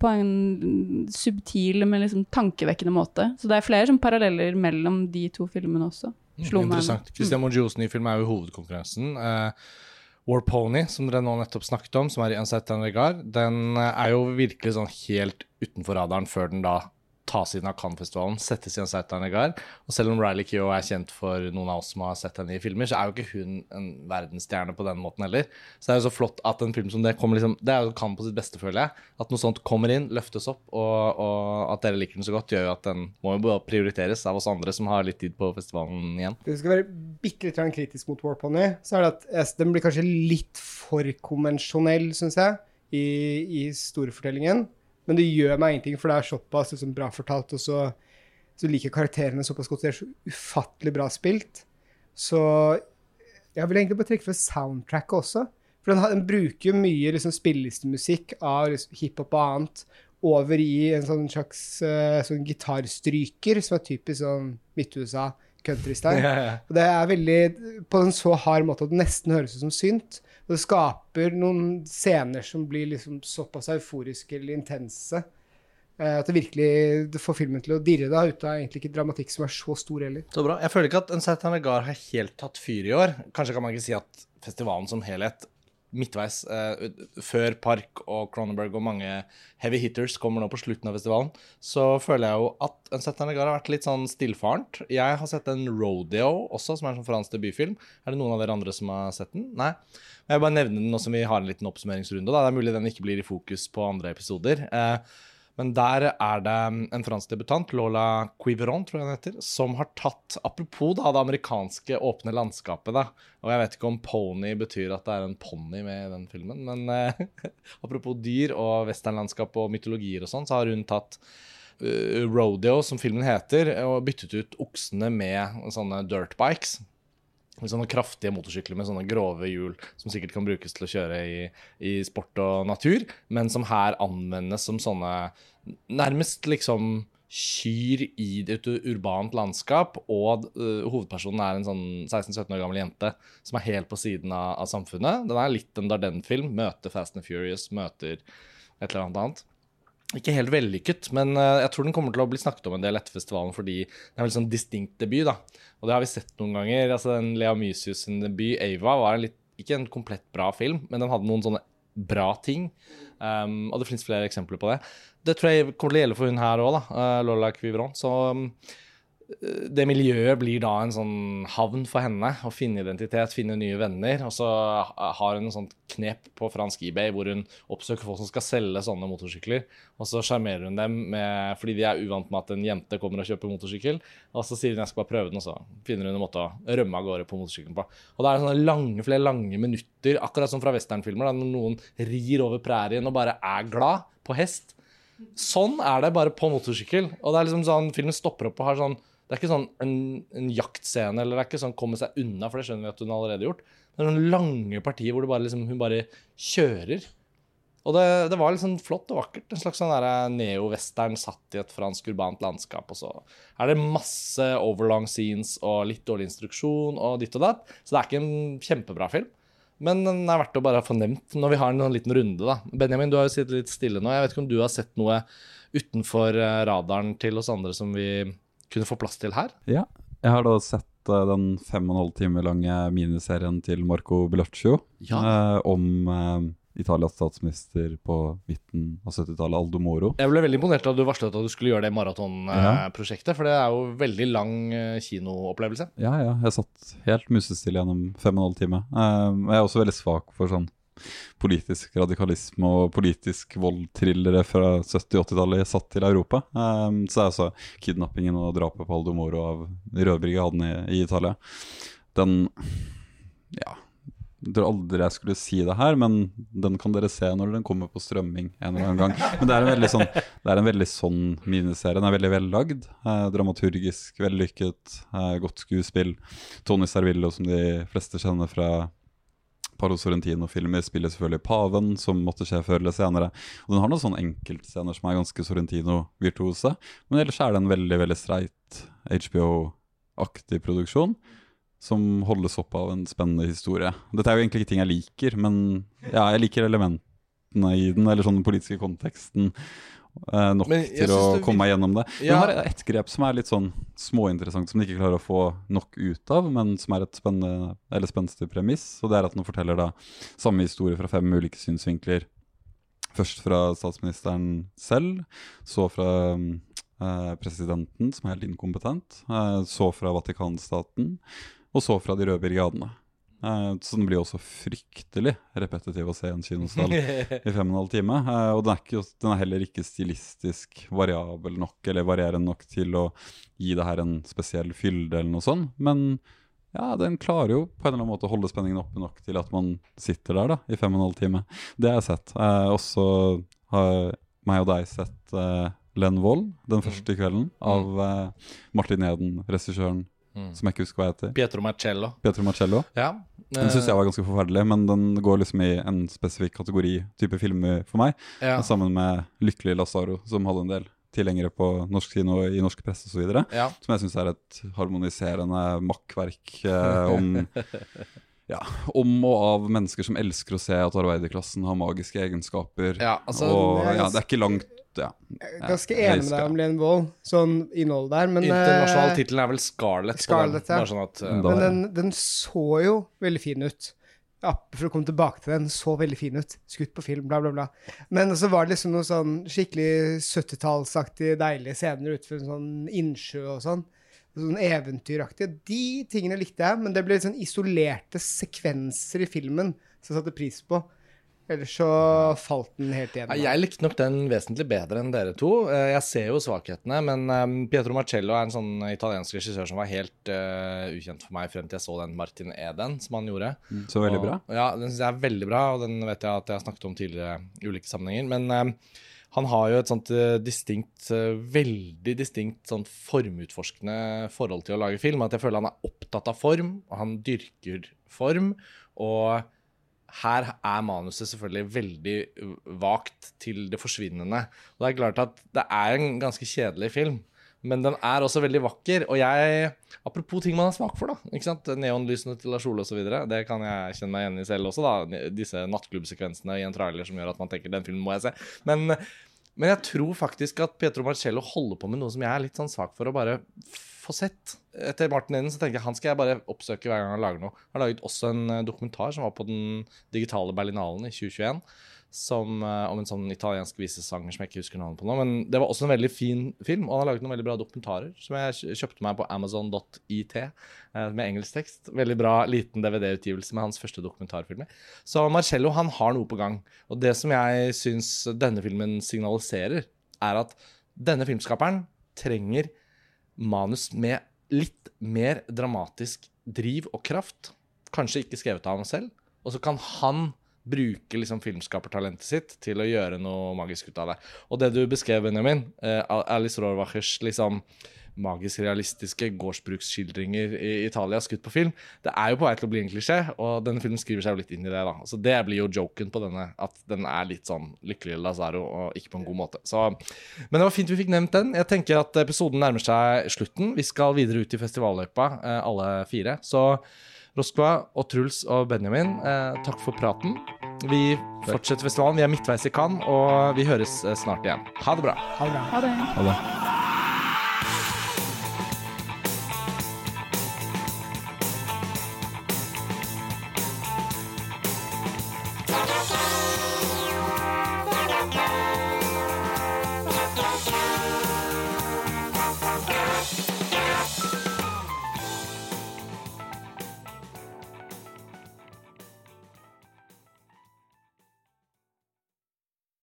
På en subtil, men liksom tankevekkende måte. Så det er flere som paralleller mellom de to filmene også. Slo Interessant. Christian mm. Monjos nye film er jo hovedkonkurransen. Uh, War Pony, som dere nå nettopp snakket om, som er i Unset Regard, den eh, er jo virkelig sånn helt utenfor radaren før den da tas inn av Cannes-festivalen, settes i en Regard. Og selv om Riley Keough er kjent for noen av oss som har sett henne i filmer, så er jo ikke hun en verdensstjerne på den måten heller. Så det er jo så flott at en film som det kommer liksom Det er jo Cannes på sitt beste, føler jeg. At noe sånt kommer inn, løftes opp, og, og at dere liker den så godt, gjør jo at den må jo prioriteres av oss andre som har litt tid på festivalen igjen. Hvis vi skal være bitte litt kritisk mot War Pony, så er det at den blir kanskje litt for konvensjonell, syns jeg, i, i storefortellingen. Men det gjør meg ingenting, for det er såpass liksom, bra fortalt, og så, så liker karakterene såpass godt. Det er så ufattelig bra spilt. Så jeg vil egentlig bare trekke fra soundtracket også. For den, den bruker mye liksom, spillelistemusikk av liksom, hiphop og annet over i en sånn slags uh, sånn gitarstryker, som er typisk sånn Midt-USA countrystyle. Ja, ja. Og det er veldig på en så hard måte at det nesten høres ut som synt. Og det skaper noen scener som blir liksom såpass euforiske eller intense. eh, At det virkelig det får filmen til å dirre da, ut av egentlig ikke dramatikk som er så stor heller. Så bra. Jeg føler ikke at En Certain Regard har helt tatt fyr i år. Kanskje kan man ikke si at festivalen som helhet midtveis, eh, før Park og Cronenberg og mange heavy hitters kommer nå på slutten av festivalen, så føler jeg jo at En Certain har vært litt sånn stillfarent. Jeg har sett en Rodeo også, som er en sånn fransk debutfilm. Er det noen av dere andre som har sett den? Nei? Jeg vil bare nevne den nå som vi har en liten oppsummeringsrunde. Da. Det er mulig den ikke blir i fokus på andre episoder. Eh, men der er det en fransk debutant, Lola Quiveron, tror jeg hun heter, som har tatt Apropos da, det amerikanske åpne landskapet, da. Og jeg vet ikke om pony betyr at det er en ponni med i den filmen, men eh, apropos dyr og westernlandskap og mytologier og sånn, så har hun tatt uh, Rodeo, som filmen heter, og byttet ut oksene med sånne dirtbikes. Sånne kraftige motorsykler med sånne grove hjul som sikkert kan brukes til å kjøre i, i sport og natur, men som her anvendes som sånne nærmest liksom kyr i et urbant landskap, og uh, hovedpersonen er en sånn 16-17 år gammel jente som er helt på siden av, av samfunnet. Den er litt en Darden-film. Møter Fast and Furious, møter et eller annet annet. Ikke helt vellykket, men uh, jeg tror den kommer til å bli snakket om en del etter festivalen fordi det er en veldig sånn distinkt debut. da. Og det har vi sett noen ganger. altså den Lea Mysius debut, 'Ava', var en litt, ikke en komplett bra film, men den hadde noen sånne bra ting. Um, og det finnes flere eksempler på det. Det tror jeg kommer til å gjelde for hun her òg, uh, Lola Quivron. Så um, det miljøet blir da en sånn havn for henne. Å finne identitet, finne nye venner. Og så har hun en sånn knep på fransk eBay hvor hun oppsøker folk som skal selge sånne motorsykler. Og så sjarmerer hun dem med, fordi de er uvant med at en jente kommer og kjøper motorsykkel. Og så sier hun jeg skal bare prøve den, og så finner hun en måte å rømme av gårde på motorsykkelen på. Og da er det sånne lange, flere lange minutter, akkurat som fra westernfilmer, når noen rir over prærien og bare er glad på hest. Sånn er det bare på motorsykkel. Og det er liksom sånn, filmen stopper opp og har sånn Det er ikke sånn en, en jaktscene, eller det er ikke sånn komme seg unna, for det skjønner vi at hun allerede har gjort. Det er noen lange partier hvor bare liksom, hun bare kjører. Og det, det var sånn flott og vakkert. En slags sånn der neo-western satt i et fransk urbant landskap. Og så er det masse overlong scenes og litt dårlig instruksjon og ditt og datt. Så det er ikke en kjempebra film. Men den er verdt å bare få nevnt når vi har en liten runde, da. Benjamin, du har jo sittet litt stille nå. Jeg vet ikke om du har sett noe utenfor eh, radaren til oss andre som vi kunne få plass til her? Ja, jeg har da sett eh, den fem og en halv time lange miniserien til Marco Bellocchio eh, om eh, Italias statsminister på midten av 70-tallet, Aldo Moro. Jeg ble veldig imponert da du varslet at du skulle gjøre det Ja. maratonprosjektet, for det er jo veldig lang eh, kinoopplevelse. Ja, ja, jeg satt helt musestille gjennom fem og en halv time. Eh, jeg er også veldig svak for sånn politisk radikalisme og politisk vold-thrillere fra 70-80-tallet satt til Europa. Um, så er altså kidnappingen og drapet på Aldo Moro av Rødbrigaden i, i Italia. Den Ja. Jeg tror aldri jeg skulle si det her, men den kan dere se når den kommer på strømming en eller annen gang. Men det er en veldig sånn, det er en veldig sånn miniserie. Den er veldig vellagd. Eh, dramaturgisk vellykket. Eh, godt skuespill. Tony Servillo, som de fleste kjenner fra Paro Sorrentino-filmer, spiller selvfølgelig paven, som måtte skje før eller senere. Og den har noen sånne enkeltscener som er ganske Sorrentino-virtuose. Men ellers er det en veldig, veldig streit HBO-aktig produksjon som holdes opp av en spennende historie. Dette er jo egentlig ikke ting jeg liker, men ja, jeg liker elementene i den, eller sånn den politiske konteksten, eh, nok til å vi... komme meg gjennom det. Ja. Den har ett grep som er litt sånn småinteressant, som de ikke klarer å få nok ut av, men som er et spenstig premiss, og det er at den forteller da samme historie fra fem ulike synsvinkler. Først fra statsministeren selv, så fra eh, presidenten, som er helt inkompetent, eh, så fra Vatikanstaten, og så fra de røde brigadene. Eh, så den blir også fryktelig repetitiv å se en kinosal i fem og en halv time. Eh, og den er, ikke, den er heller ikke stilistisk variabel nok, eller varierende nok til å gi det her en spesiell fylde eller noe sånt. Men ja, den klarer jo på en eller annen måte å holde spenningen oppe nok til at man sitter der da, i fem og en halv time. Det har jeg sett. Eh, også har meg og deg sett eh, Len Wold den første kvelden av eh, Martin Eden, regissøren Mm. som jeg ikke husker hva heter. Pietro Marcello. Pietro Marcello. Ja. Den syns jeg var ganske forferdelig, men den går liksom i en spesifikk kategori type filmer for meg. ja. Sammen med Lykkelig Lazaro, som hadde en del tilhengere på norsk kino i norsk presse osv. Ja. Som jeg syns er et harmoniserende makkverk eh, om ja, om og av mennesker som elsker å se at arbeiderklassen har magiske egenskaper. Ja, altså, og ja, det er ikke langt ja. Ganske Ja, enig med deg om Lene Wold, sånn innhold der, men Internasjonal eh, tittel er vel Scarlett. på Scarlett, den. ja. Sånn at, uh, Men den, den så jo veldig fin ut. Ja, for å komme tilbake til den, så veldig fin ut. Skutt på film, bla, bla, bla. Men så var det liksom noe sånn skikkelig 70-tallsaktig deilige scener utenfor en sånn innsjø og sånn. Sånn eventyraktig. De tingene likte jeg, men det ble litt sånn isolerte sekvenser i filmen som jeg satte pris på. Ellers så falt den helt Ja, igjennom. Jeg likte nok den vesentlig bedre enn dere to. Eh, Jeg ser jo svakhetene, men um, Pietro Marcello er en sånn italiensk regissør som var helt uh, ukjent for meg frem til jeg så den Martin Eden som han gjorde. Så veldig Og- bra. Ja, den synes jeg er veldig bra, og den vet jeg at jeg har snakket om tidligere i ulike sammenhenger. Men uh, han har jo et sånt eh, distinkt, eh, veldig distinkt sånt formutforskende forhold til å lage film. At jeg føler han er opptatt av form, og han dyrker form. Og her er manuset selvfølgelig veldig vagt til det forsvinnende. Og det er klart at det er en ganske kjedelig film. Men den er også veldig vakker. Og jeg Apropos ting man har smak for, da. ikke sant? Neonlysene til Lars Ole osv. Det kan jeg kjenne meg igjen i selv også, da. Disse nattklubbsekvensene i en trailer som gjør at man tenker den filmen må jeg se. Men, men jeg tror faktisk at Pietro Marcello holder på med noe som jeg er litt sånn svak for å bare få sett. Etter Martin Eden så tenker jeg han skal jeg bare oppsøke hver gang han lager noe. Han har laget også en eh, dokumentar som var på den digitale Berlinalen i 2021. Som, eh, om en sånn italiensk visesanger som jeg ikke husker navnet på nå. Men det var også en veldig fin film, og han har laget noen veldig bra dokumentarer som jeg kjøpte meg på amazon.it eh, med engelsk tekst. Veldig bra liten DVD-utgivelse med hans første dokumentarfilmer. Så Marcello han har noe på gang. Og det som jeg syns denne filmen signaliserer, er at denne filmskaperen trenger manus med litt mer dramatisk driv og kraft. Kanskje ikke skrevet av ham selv. Og så kan han bruke liksom filmskapertalentet sitt til å gjøre noe magisk ut av det. Og det du beskrev, Benjamin, eh, Alice Rohrwachers liksom magisk realistiske gårdsbruksskildringer i Italia skutt på film, det er jo på vei til å bli en klisjé, og denne filmen skriver seg jo litt inn i det. da. Så Det blir jo joken på denne, at den er litt sånn lykkelig Lazaro, og ikke på en god måte. Så, men det var fint vi fikk nevnt den. Jeg tenker at episoden nærmer seg slutten. Vi skal videre ut i festivalløypa, eh, alle fire. Så Roskva og Truls og Benjamin, eh, takk for praten. Vi fortsetter festivalen. Vi er midtveis i Cannes, og vi høres eh, snart igjen. Ha det bra. Ha det bra. Ha det. Ha det.